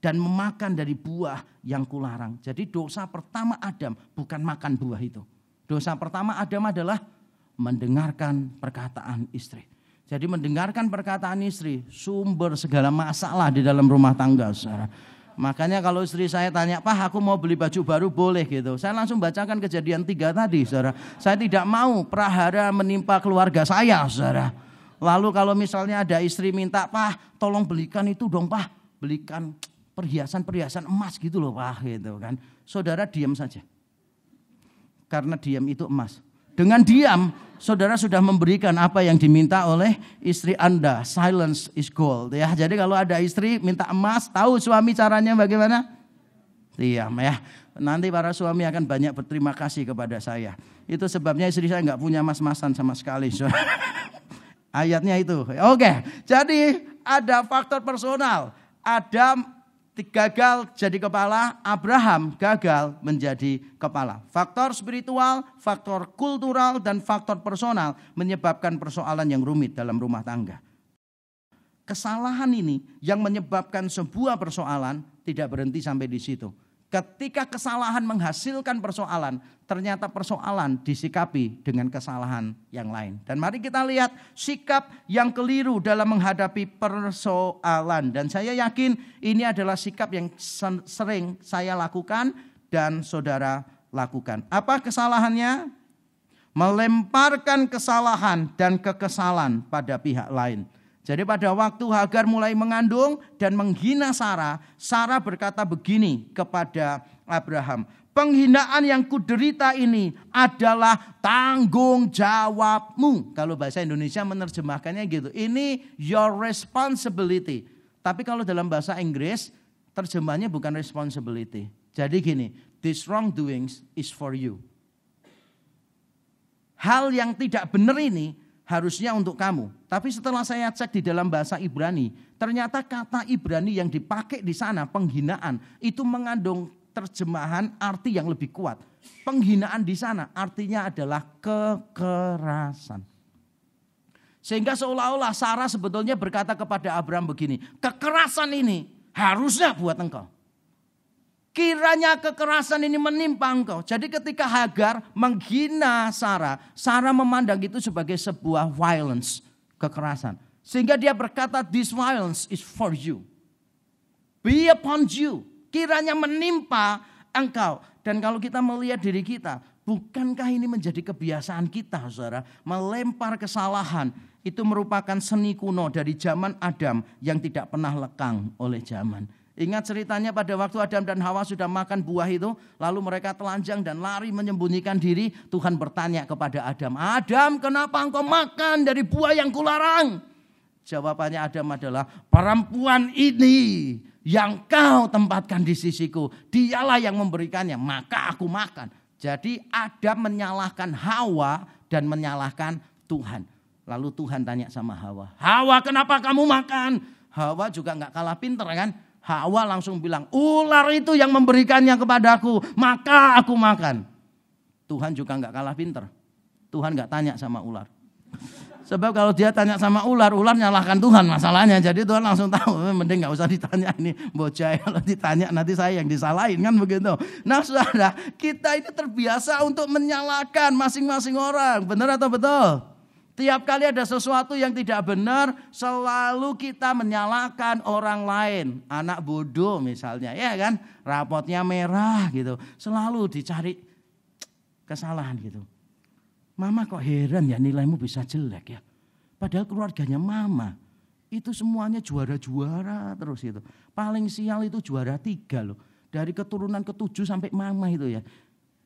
Dan memakan dari buah yang kularang. Jadi dosa pertama Adam bukan makan buah itu. Dosa pertama Adam adalah mendengarkan perkataan istri. Jadi mendengarkan perkataan istri sumber segala masalah di dalam rumah tangga saudara. Makanya kalau istri saya tanya, Pak aku mau beli baju baru boleh gitu. Saya langsung bacakan kejadian tiga tadi saudara. Saya tidak mau prahara menimpa keluarga saya saudara. Lalu kalau misalnya ada istri minta, Pak tolong belikan itu dong Pak. Belikan perhiasan-perhiasan emas gitu loh Pak gitu kan. Saudara diam saja. Karena diam itu emas. Dengan diam, saudara sudah memberikan apa yang diminta oleh istri Anda. Silence is gold. Ya, jadi kalau ada istri minta emas, tahu suami caranya bagaimana? Diam ya. Nanti para suami akan banyak berterima kasih kepada saya. Itu sebabnya istri saya nggak punya mas-masan sama sekali. Ayatnya itu. Oke, jadi ada faktor personal. Adam gagal jadi kepala, Abraham gagal menjadi kepala. Faktor spiritual, faktor kultural, dan faktor personal menyebabkan persoalan yang rumit dalam rumah tangga. Kesalahan ini yang menyebabkan sebuah persoalan tidak berhenti sampai di situ. Ketika kesalahan menghasilkan persoalan, ternyata persoalan disikapi dengan kesalahan yang lain. Dan mari kita lihat sikap yang keliru dalam menghadapi persoalan. Dan saya yakin ini adalah sikap yang sering saya lakukan dan saudara lakukan. Apa kesalahannya? Melemparkan kesalahan dan kekesalan pada pihak lain. Jadi pada waktu Hagar mulai mengandung dan menghina Sarah, Sarah berkata begini kepada Abraham, penghinaan yang kuderita ini adalah tanggung jawabmu. Kalau bahasa Indonesia menerjemahkannya gitu, ini your responsibility. Tapi kalau dalam bahasa Inggris, terjemahnya bukan responsibility. Jadi gini, this wrongdoings is for you. Hal yang tidak benar ini harusnya untuk kamu. Tapi setelah saya cek di dalam bahasa Ibrani, ternyata kata Ibrani yang dipakai di sana penghinaan itu mengandung terjemahan arti yang lebih kuat. Penghinaan di sana artinya adalah kekerasan. Sehingga seolah-olah Sarah sebetulnya berkata kepada Abraham begini, kekerasan ini harusnya buat engkau. Kiranya kekerasan ini menimpa engkau. Jadi ketika Hagar menghina Sarah, Sarah memandang itu sebagai sebuah violence, kekerasan. Sehingga dia berkata, this violence is for you. Be upon you. Kiranya menimpa engkau. Dan kalau kita melihat diri kita, bukankah ini menjadi kebiasaan kita saudara? Melempar kesalahan itu merupakan seni kuno dari zaman Adam yang tidak pernah lekang oleh zaman. Ingat ceritanya pada waktu Adam dan Hawa sudah makan buah itu, lalu mereka telanjang dan lari menyembunyikan diri. Tuhan bertanya kepada Adam, "Adam, kenapa engkau makan dari buah yang kularang?" Jawabannya Adam adalah, "Perempuan ini yang kau tempatkan di sisiku, dialah yang memberikannya, maka aku makan." Jadi Adam menyalahkan Hawa dan menyalahkan Tuhan. Lalu Tuhan tanya sama Hawa, "Hawa, kenapa kamu makan?" Hawa juga nggak kalah pinter kan? Hawa langsung bilang, ular itu yang memberikannya kepadaku, maka aku makan. Tuhan juga nggak kalah pinter. Tuhan nggak tanya sama ular. Sebab kalau dia tanya sama ular, ular nyalahkan Tuhan masalahnya. Jadi Tuhan langsung tahu, eh, mending nggak usah ditanya ini bocah. Kalau ditanya nanti saya yang disalahin kan begitu. Nah saudara, kita ini terbiasa untuk menyalahkan masing-masing orang. Benar atau betul? Tiap kali ada sesuatu yang tidak benar, selalu kita menyalahkan orang lain. Anak bodoh misalnya, ya kan? Rapotnya merah gitu. Selalu dicari kesalahan gitu. Mama kok heran ya nilaimu bisa jelek ya. Padahal keluarganya mama itu semuanya juara-juara terus itu. Paling sial itu juara tiga loh. Dari keturunan ketujuh sampai mama itu ya.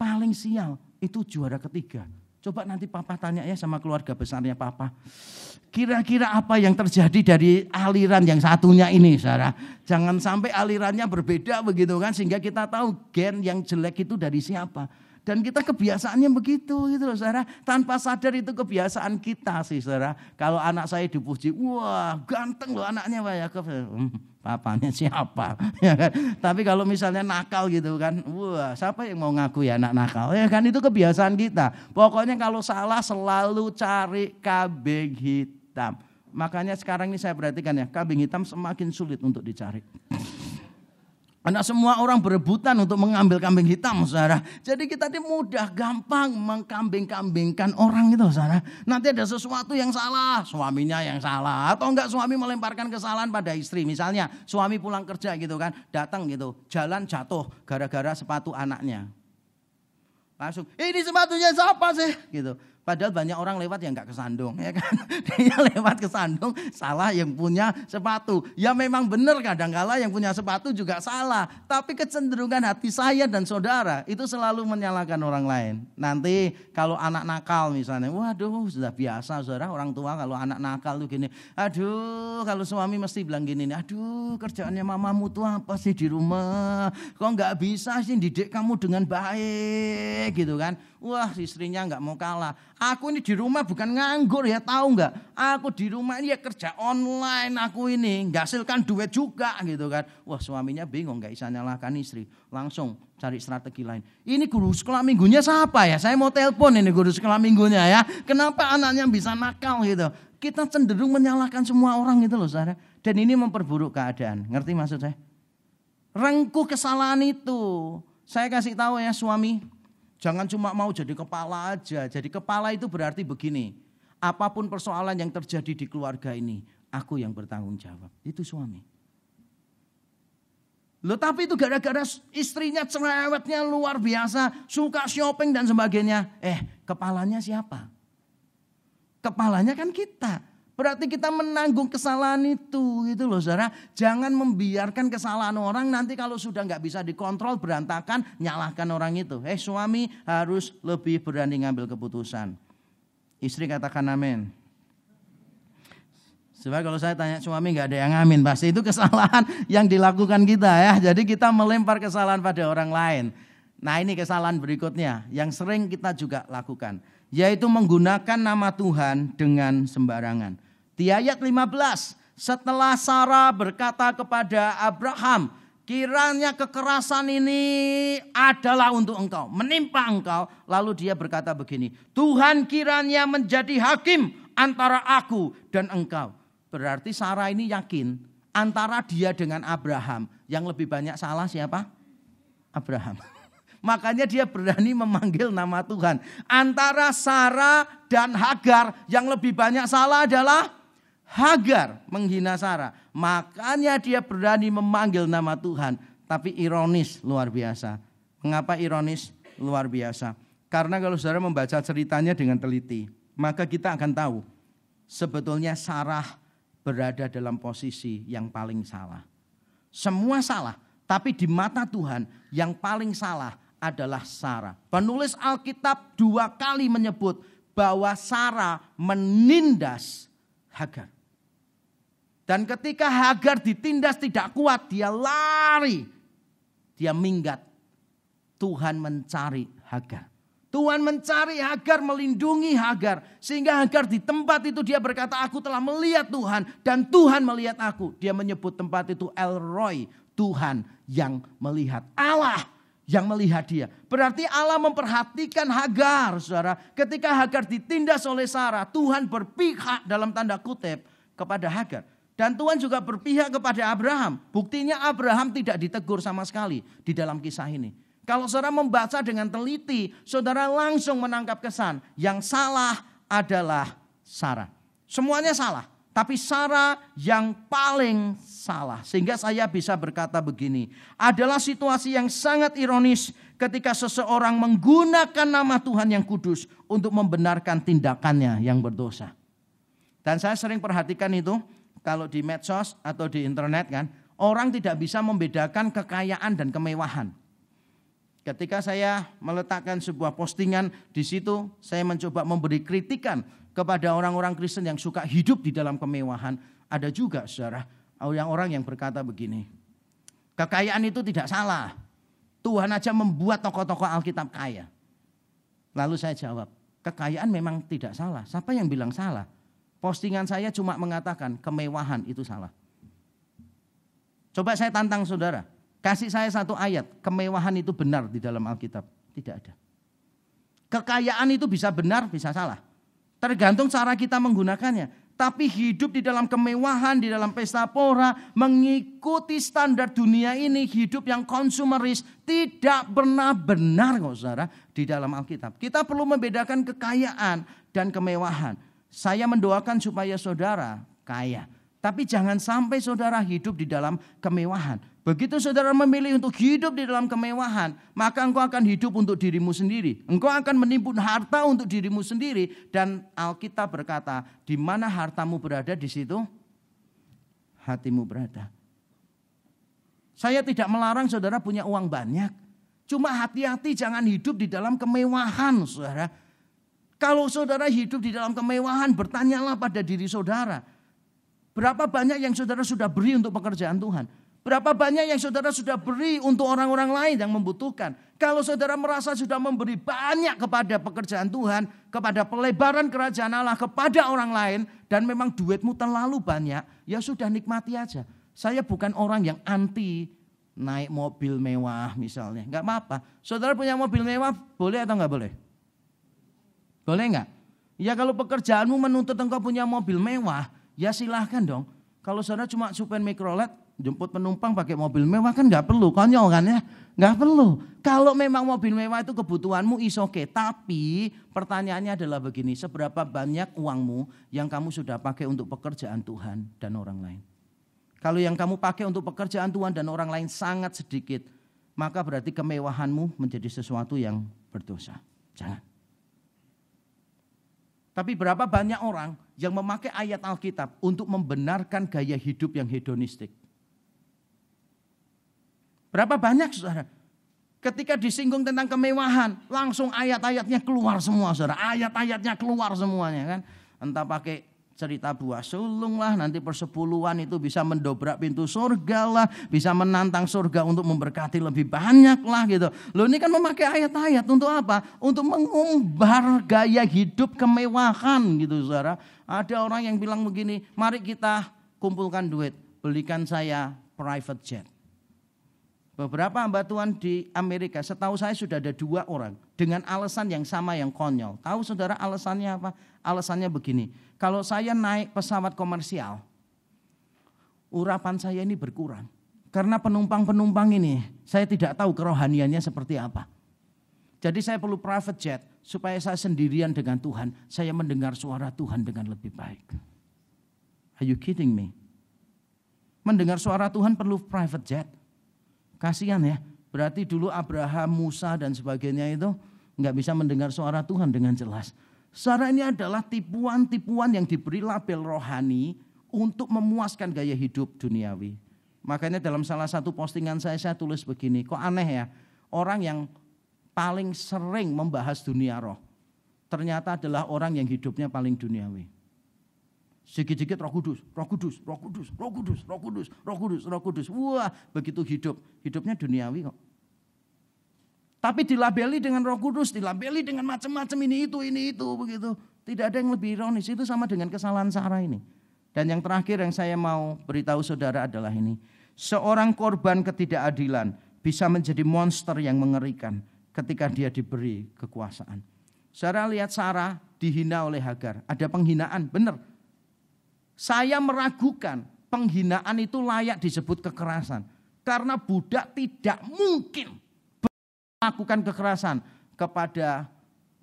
Paling sial itu juara ketiga. Coba nanti papa tanya ya sama keluarga besarnya papa. Kira-kira apa yang terjadi dari aliran yang satunya ini, Sarah? Jangan sampai alirannya berbeda begitu kan, sehingga kita tahu gen yang jelek itu dari siapa. Dan kita kebiasaannya begitu gitu loh saudara. Tanpa sadar itu kebiasaan kita sih saudara. Kalau anak saya dipuji, wah ganteng loh anaknya Pak Yakub. Hmm, papanya siapa? ya kan? Tapi kalau misalnya nakal gitu kan, wah siapa yang mau ngaku ya anak nakal? Ya kan itu kebiasaan kita. Pokoknya kalau salah selalu cari kambing hitam. Makanya sekarang ini saya perhatikan ya, kambing hitam semakin sulit untuk dicari. Karena semua orang berebutan untuk mengambil kambing hitam, saudara. Jadi kita ini mudah, gampang mengkambing-kambingkan orang itu, saudara. Nanti ada sesuatu yang salah, suaminya yang salah. Atau enggak suami melemparkan kesalahan pada istri. Misalnya suami pulang kerja gitu kan, datang gitu, jalan jatuh gara-gara sepatu anaknya. Langsung, ini sepatunya siapa sih? Gitu. Padahal banyak orang lewat yang nggak kesandung, ya kan? Dia lewat kesandung, salah yang punya sepatu. Ya memang benar kadang-kala yang punya sepatu juga salah. Tapi kecenderungan hati saya dan saudara itu selalu menyalahkan orang lain. Nanti kalau anak nakal misalnya, waduh sudah biasa saudara orang tua kalau anak nakal tuh gini. Aduh kalau suami mesti bilang gini, aduh kerjaannya mamamu tuh apa sih di rumah? Kok nggak bisa sih didik kamu dengan baik gitu kan? Wah istrinya nggak mau kalah. Aku ini di rumah bukan nganggur ya tahu nggak? Aku di rumah ini ya kerja online. Aku ini nggak hasilkan duit juga gitu kan. Wah suaminya bingung nggak bisa nyalahkan istri. Langsung cari strategi lain. Ini guru sekolah minggunya siapa ya? Saya mau telepon ini guru sekolah minggunya ya. Kenapa anaknya bisa nakal gitu? Kita cenderung menyalahkan semua orang gitu loh saudara. Dan ini memperburuk keadaan. Ngerti maksud saya? Rengkuh kesalahan itu. Saya kasih tahu ya suami, Jangan cuma mau jadi kepala aja. Jadi kepala itu berarti begini. Apa pun persoalan yang terjadi di keluarga ini, aku yang bertanggung jawab. Itu suami. Loh tapi itu gara-gara istrinya cerewetnya luar biasa, suka shopping dan sebagainya. Eh, kepalanya siapa? Kepalanya kan kita. Berarti kita menanggung kesalahan itu gitu loh saudara. Jangan membiarkan kesalahan orang nanti kalau sudah nggak bisa dikontrol berantakan nyalahkan orang itu. Eh suami harus lebih berani ngambil keputusan. Istri katakan amin. Sebab kalau saya tanya suami nggak ada yang amin, pasti itu kesalahan yang dilakukan kita ya. Jadi kita melempar kesalahan pada orang lain. Nah ini kesalahan berikutnya yang sering kita juga lakukan. Yaitu menggunakan nama Tuhan dengan sembarangan. Di ayat 15, setelah Sarah berkata kepada Abraham, kiranya kekerasan ini adalah untuk engkau, menimpa engkau. Lalu dia berkata begini, Tuhan kiranya menjadi hakim antara aku dan engkau. Berarti Sarah ini yakin antara dia dengan Abraham yang lebih banyak salah siapa? Abraham. Makanya dia berani memanggil nama Tuhan. Antara Sarah dan Hagar yang lebih banyak salah adalah Hagar menghina Sarah. Makanya dia berani memanggil nama Tuhan. Tapi ironis luar biasa. Mengapa ironis luar biasa? Karena kalau saudara membaca ceritanya dengan teliti. Maka kita akan tahu. Sebetulnya Sarah berada dalam posisi yang paling salah. Semua salah. Tapi di mata Tuhan yang paling salah adalah Sarah. Penulis Alkitab dua kali menyebut bahwa Sarah menindas Hagar. Dan ketika Hagar ditindas tidak kuat, dia lari. Dia minggat. Tuhan mencari Hagar. Tuhan mencari Hagar, melindungi Hagar. Sehingga Hagar di tempat itu dia berkata, aku telah melihat Tuhan. Dan Tuhan melihat aku. Dia menyebut tempat itu El Roy. Tuhan yang melihat. Allah yang melihat dia. Berarti Allah memperhatikan Hagar, saudara. Ketika Hagar ditindas oleh Sarah, Tuhan berpihak dalam tanda kutip kepada Hagar. Dan Tuhan juga berpihak kepada Abraham. Buktinya Abraham tidak ditegur sama sekali di dalam kisah ini. Kalau saudara membaca dengan teliti, saudara langsung menangkap kesan. Yang salah adalah Sarah. Semuanya salah. Tapi Sarah yang paling salah. Sehingga saya bisa berkata begini. Adalah situasi yang sangat ironis ketika seseorang menggunakan nama Tuhan yang kudus untuk membenarkan tindakannya yang berdosa. Dan saya sering perhatikan itu kalau di medsos atau di internet kan, orang tidak bisa membedakan kekayaan dan kemewahan. Ketika saya meletakkan sebuah postingan di situ, saya mencoba memberi kritikan kepada orang-orang Kristen yang suka hidup di dalam kemewahan. Ada juga saudara, orang-orang yang berkata begini, kekayaan itu tidak salah. Tuhan aja membuat tokoh-tokoh Alkitab kaya. Lalu saya jawab, kekayaan memang tidak salah. Siapa yang bilang salah? Postingan saya cuma mengatakan kemewahan itu salah. Coba saya tantang saudara, kasih saya satu ayat, kemewahan itu benar di dalam Alkitab. Tidak ada. Kekayaan itu bisa benar, bisa salah. Tergantung cara kita menggunakannya. Tapi hidup di dalam kemewahan, di dalam pesta pora, mengikuti standar dunia ini, hidup yang konsumeris, tidak pernah benar kok saudara di dalam Alkitab. Kita perlu membedakan kekayaan dan kemewahan. Saya mendoakan supaya saudara kaya. Tapi jangan sampai saudara hidup di dalam kemewahan. Begitu saudara memilih untuk hidup di dalam kemewahan, maka engkau akan hidup untuk dirimu sendiri. Engkau akan menimbun harta untuk dirimu sendiri dan Alkitab berkata, di mana hartamu berada di situ hatimu berada. Saya tidak melarang saudara punya uang banyak. Cuma hati-hati jangan hidup di dalam kemewahan, Saudara. Kalau saudara hidup di dalam kemewahan, bertanyalah pada diri saudara. Berapa banyak yang saudara sudah beri untuk pekerjaan Tuhan? Berapa banyak yang saudara sudah beri untuk orang-orang lain yang membutuhkan. Kalau saudara merasa sudah memberi banyak kepada pekerjaan Tuhan, kepada pelebaran kerajaan Allah, kepada orang lain, dan memang duitmu terlalu banyak, ya sudah nikmati aja. Saya bukan orang yang anti naik mobil mewah misalnya. Enggak apa-apa. Saudara punya mobil mewah, boleh atau enggak boleh? Boleh enggak? Ya kalau pekerjaanmu menuntut engkau punya mobil mewah, ya silahkan dong. Kalau saudara cuma supir mikrolet, jemput penumpang pakai mobil mewah kan nggak perlu, konyol kan ya? Nggak perlu. Kalau memang mobil mewah itu kebutuhanmu is oke. Okay. Tapi pertanyaannya adalah begini, seberapa banyak uangmu yang kamu sudah pakai untuk pekerjaan Tuhan dan orang lain? Kalau yang kamu pakai untuk pekerjaan Tuhan dan orang lain sangat sedikit, maka berarti kemewahanmu menjadi sesuatu yang berdosa. Jangan. Tapi berapa banyak orang yang memakai ayat Alkitab untuk membenarkan gaya hidup yang hedonistik? Berapa banyak saudara? Ketika disinggung tentang kemewahan, langsung ayat-ayatnya keluar semua saudara. Ayat-ayatnya keluar semuanya kan. Entah pakai cerita buah sulung lah, nanti persepuluhan itu bisa mendobrak pintu surga lah, bisa menantang surga untuk memberkati lebih banyak lah gitu. Lo ini kan memakai ayat-ayat untuk apa? Untuk mengumbar gaya hidup kemewahan gitu saudara. Ada orang yang bilang begini, mari kita kumpulkan duit, belikan saya private jet. Beberapa hamba Tuhan di Amerika, setahu saya sudah ada dua orang dengan alasan yang sama yang konyol. Tahu saudara alasannya apa? Alasannya begini, kalau saya naik pesawat komersial, urapan saya ini berkurang. Karena penumpang-penumpang ini, saya tidak tahu kerohaniannya seperti apa. Jadi saya perlu private jet supaya saya sendirian dengan Tuhan, saya mendengar suara Tuhan dengan lebih baik. Are you kidding me? Mendengar suara Tuhan perlu private jet. Kasihan ya. Berarti dulu Abraham, Musa dan sebagainya itu nggak bisa mendengar suara Tuhan dengan jelas. Suara ini adalah tipuan-tipuan yang diberi label rohani untuk memuaskan gaya hidup duniawi. Makanya dalam salah satu postingan saya, saya tulis begini, kok aneh ya, orang yang paling sering membahas dunia roh, ternyata adalah orang yang hidupnya paling duniawi. Sedikit-sedikit roh kudus, roh kudus, roh kudus, roh kudus, roh kudus, roh kudus, roh kudus. Wah begitu hidup, hidupnya duniawi kok. Tapi dilabeli dengan roh kudus, dilabeli dengan macam-macam ini itu, ini itu, begitu. Tidak ada yang lebih ironis, itu sama dengan kesalahan Sarah ini. Dan yang terakhir yang saya mau beritahu saudara adalah ini. Seorang korban ketidakadilan bisa menjadi monster yang mengerikan ketika dia diberi kekuasaan. Saudara lihat Sarah dihina oleh Hagar. Ada penghinaan, benar. Saya meragukan penghinaan itu layak disebut kekerasan. Karena budak tidak mungkin melakukan kekerasan kepada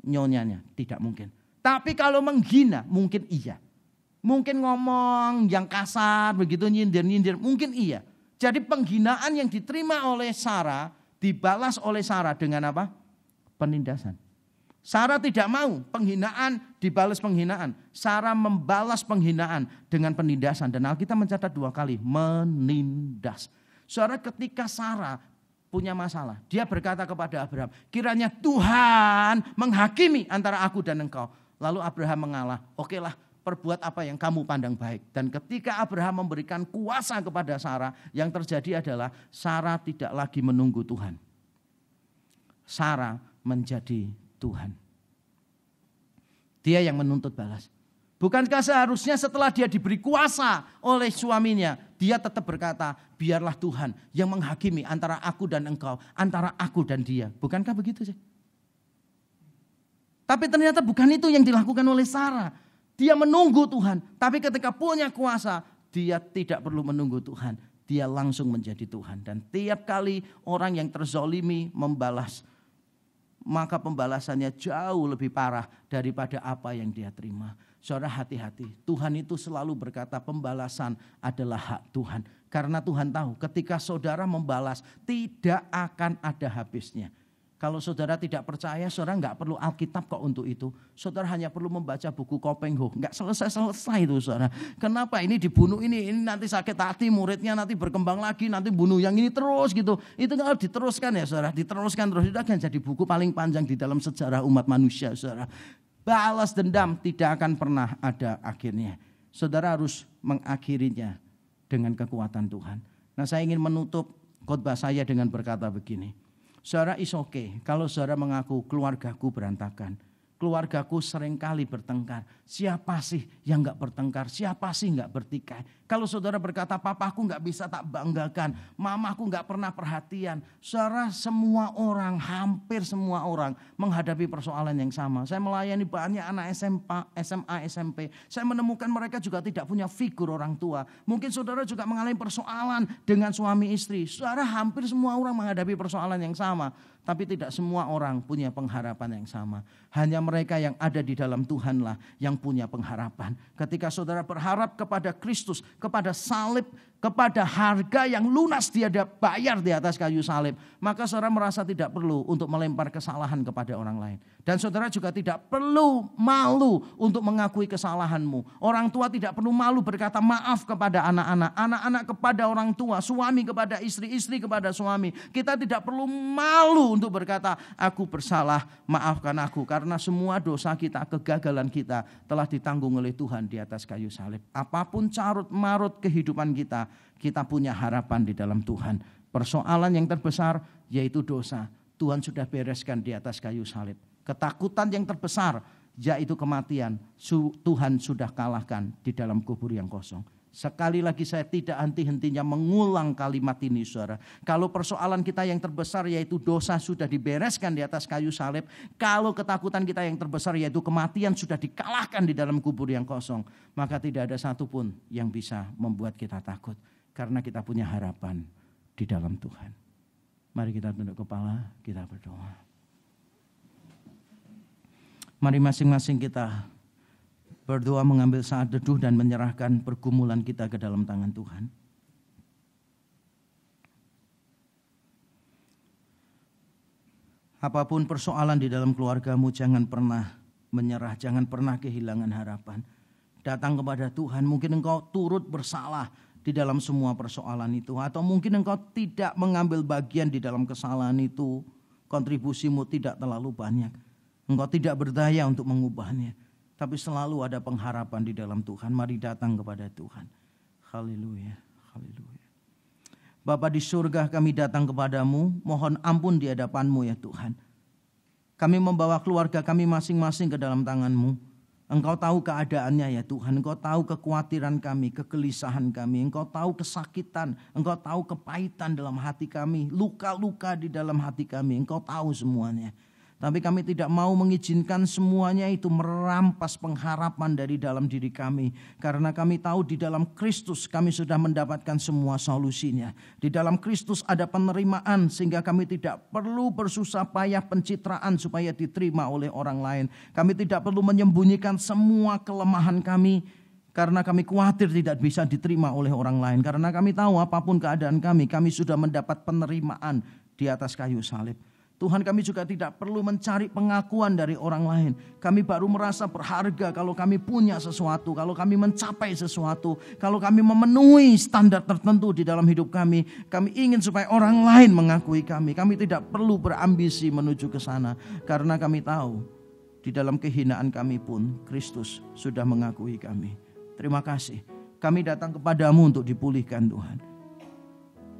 nyonyanya. Tidak mungkin. Tapi kalau menghina mungkin iya. Mungkin ngomong yang kasar begitu nyindir-nyindir mungkin iya. Jadi penghinaan yang diterima oleh Sarah dibalas oleh Sarah dengan apa? Penindasan. Sarah tidak mau penghinaan dibalas penghinaan. Sarah membalas penghinaan dengan penindasan. Dan Alkitab mencatat dua kali, menindas. Saudara ketika Sarah punya masalah, dia berkata kepada Abraham, kiranya Tuhan menghakimi antara aku dan engkau. Lalu Abraham mengalah, oke lah perbuat apa yang kamu pandang baik. Dan ketika Abraham memberikan kuasa kepada Sarah, yang terjadi adalah Sarah tidak lagi menunggu Tuhan. Sarah menjadi Tuhan. Dia yang menuntut balas. Bukankah seharusnya setelah dia diberi kuasa oleh suaminya, dia tetap berkata, biarlah Tuhan yang menghakimi antara aku dan engkau, antara aku dan dia. Bukankah begitu sih? Tapi ternyata bukan itu yang dilakukan oleh Sarah. Dia menunggu Tuhan, tapi ketika punya kuasa, dia tidak perlu menunggu Tuhan. Dia langsung menjadi Tuhan. Dan tiap kali orang yang terzolimi membalas, maka pembalasannya jauh lebih parah daripada apa yang dia terima. Saudara hati-hati, Tuhan itu selalu berkata pembalasan adalah hak Tuhan. Karena Tuhan tahu ketika saudara membalas tidak akan ada habisnya. Kalau saudara tidak percaya, saudara nggak perlu Alkitab kok untuk itu. Saudara hanya perlu membaca buku Kopengho. Nggak selesai-selesai itu saudara. Kenapa ini dibunuh ini, ini nanti sakit hati, muridnya nanti berkembang lagi, nanti bunuh yang ini terus gitu. Itu kalau diteruskan ya saudara, diteruskan terus. Itu akan jadi buku paling panjang di dalam sejarah umat manusia saudara. Balas dendam tidak akan pernah ada akhirnya. Saudara harus mengakhirinya dengan kekuatan Tuhan. Nah saya ingin menutup khotbah saya dengan berkata begini. Saudara is okay kalau saudara mengaku keluargaku berantakan keluargaku sering kali bertengkar. Siapa sih yang nggak bertengkar? Siapa sih nggak bertikai? Kalau saudara berkata, papaku nggak bisa tak banggakan, mamaku nggak pernah perhatian. Saudara semua orang, hampir semua orang menghadapi persoalan yang sama. Saya melayani banyak anak SMA, SMA, SMP. Saya menemukan mereka juga tidak punya figur orang tua. Mungkin saudara juga mengalami persoalan dengan suami istri. Saudara hampir semua orang menghadapi persoalan yang sama. Tapi tidak semua orang punya pengharapan yang sama. Hanya mereka yang ada di dalam Tuhanlah yang punya pengharapan. Ketika saudara berharap kepada Kristus, kepada salib, kepada harga yang lunas dia bayar di atas kayu salib, maka saudara merasa tidak perlu untuk melempar kesalahan kepada orang lain. Dan saudara juga tidak perlu malu untuk mengakui kesalahanmu. Orang tua tidak perlu malu berkata maaf kepada anak-anak, anak-anak kepada orang tua, suami kepada istri, istri kepada suami. Kita tidak perlu malu untuk berkata aku bersalah, maafkan aku karena semua dosa kita, kegagalan kita telah ditanggung oleh Tuhan di atas kayu salib. Apa pun carut marut kehidupan kita, punya harapan di dalam Tuhan. Persoalan yang terbesar yaitu dosa. Tuhan sudah bereskan di atas kayu salib. Ketakutan yang terbesar yaitu kematian. Tuhan sudah kalahkan di dalam kubur yang kosong. Sekali lagi saya tidak henti-hentinya mengulang kalimat ini saudara. Kalau persoalan kita yang terbesar yaitu dosa sudah dibereskan di atas kayu salib. Kalau ketakutan kita yang terbesar yaitu kematian sudah dikalahkan di dalam kubur yang kosong. Maka tidak ada satupun yang bisa membuat kita takut. Karena kita punya harapan di dalam Tuhan. Mari kita tunduk kepala, kita berdoa. Mari masing-masing kita berdoa mengambil saat teduh dan menyerahkan pergumulan kita ke dalam tangan Tuhan. Apa pun persoalan di dalam keluargamu, jangan pernah menyerah, jangan pernah kehilangan harapan. Datang kepada Tuhan, mungkin engkau turut bersalah di dalam semua persoalan itu, atau mungkin engkau tidak mengambil bagian di dalam kesalahan itu, kontribusimu tidak terlalu banyak. Engkau tidak berdaya untuk mengubahnya. Tapi selalu ada pengharapan di dalam Tuhan. Mari datang kepada Tuhan. Haleluya. Haleluya. Bapa di surga kami datang kepadamu. Mohon ampun di hadapanmu ya Tuhan. Kami membawa keluarga kami masing-masing ke dalam tanganmu. Engkau tahu keadaannya ya Tuhan. Engkau tahu kekhawatiran kami, kegelisahan kami. Engkau tahu kesakitan. Engkau tahu kepahitan dalam hati kami. Luka-luka di dalam hati kami. Engkau tahu semuanya. Tapi kami tidak mau mengizinkan semuanya itu merampas pengharapan dari dalam diri kami. Karena kami tahu di dalam Kristus kami sudah mendapatkan semua solusinya. Di dalam Kristus ada penerimaan sehingga kami tidak perlu bersusah payah pencitraan supaya diterima oleh orang lain. Kami tidak perlu menyembunyikan semua kelemahan kami karena kami khawatir tidak bisa diterima oleh orang lain. Karena kami tahu apa pun keadaan kami, kami sudah mendapat penerimaan di atas kayu salib. Tuhan kami juga tidak perlu mencari pengakuan dari orang lain. Kami baru merasa berharga kalau kami punya sesuatu, kalau kami mencapai sesuatu, kalau kami memenuhi standar tertentu di dalam hidup kami. Kami ingin supaya orang lain mengakui kami. Kami tidak perlu berambisi menuju ke sana karena kami tahu di dalam kehinaan kami pun Kristus sudah mengakui kami. Terima kasih. Kami datang kepadamu untuk dipulihkan Tuhan.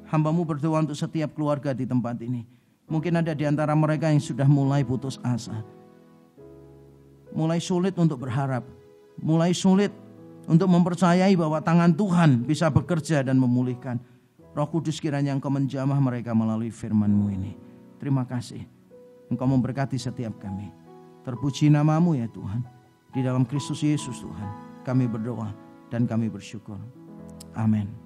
Hambamu berdoa untuk setiap keluarga di tempat ini. Mungkin ada di antara mereka yang sudah mulai putus asa. mulai sulit untuk berharap, mulai sulit untuk mempercayai bahwa tangan Tuhan bisa bekerja dan memulihkan. Roh Kudus kiranya Engkau menjamah mereka melalui firman-Mu ini. Terima kasih. Engkau memberkati setiap kami. Terpuji namamu ya Tuhan. Di dalam Kristus Yesus Tuhan. Kami berdoa dan kami bersyukur. Amin.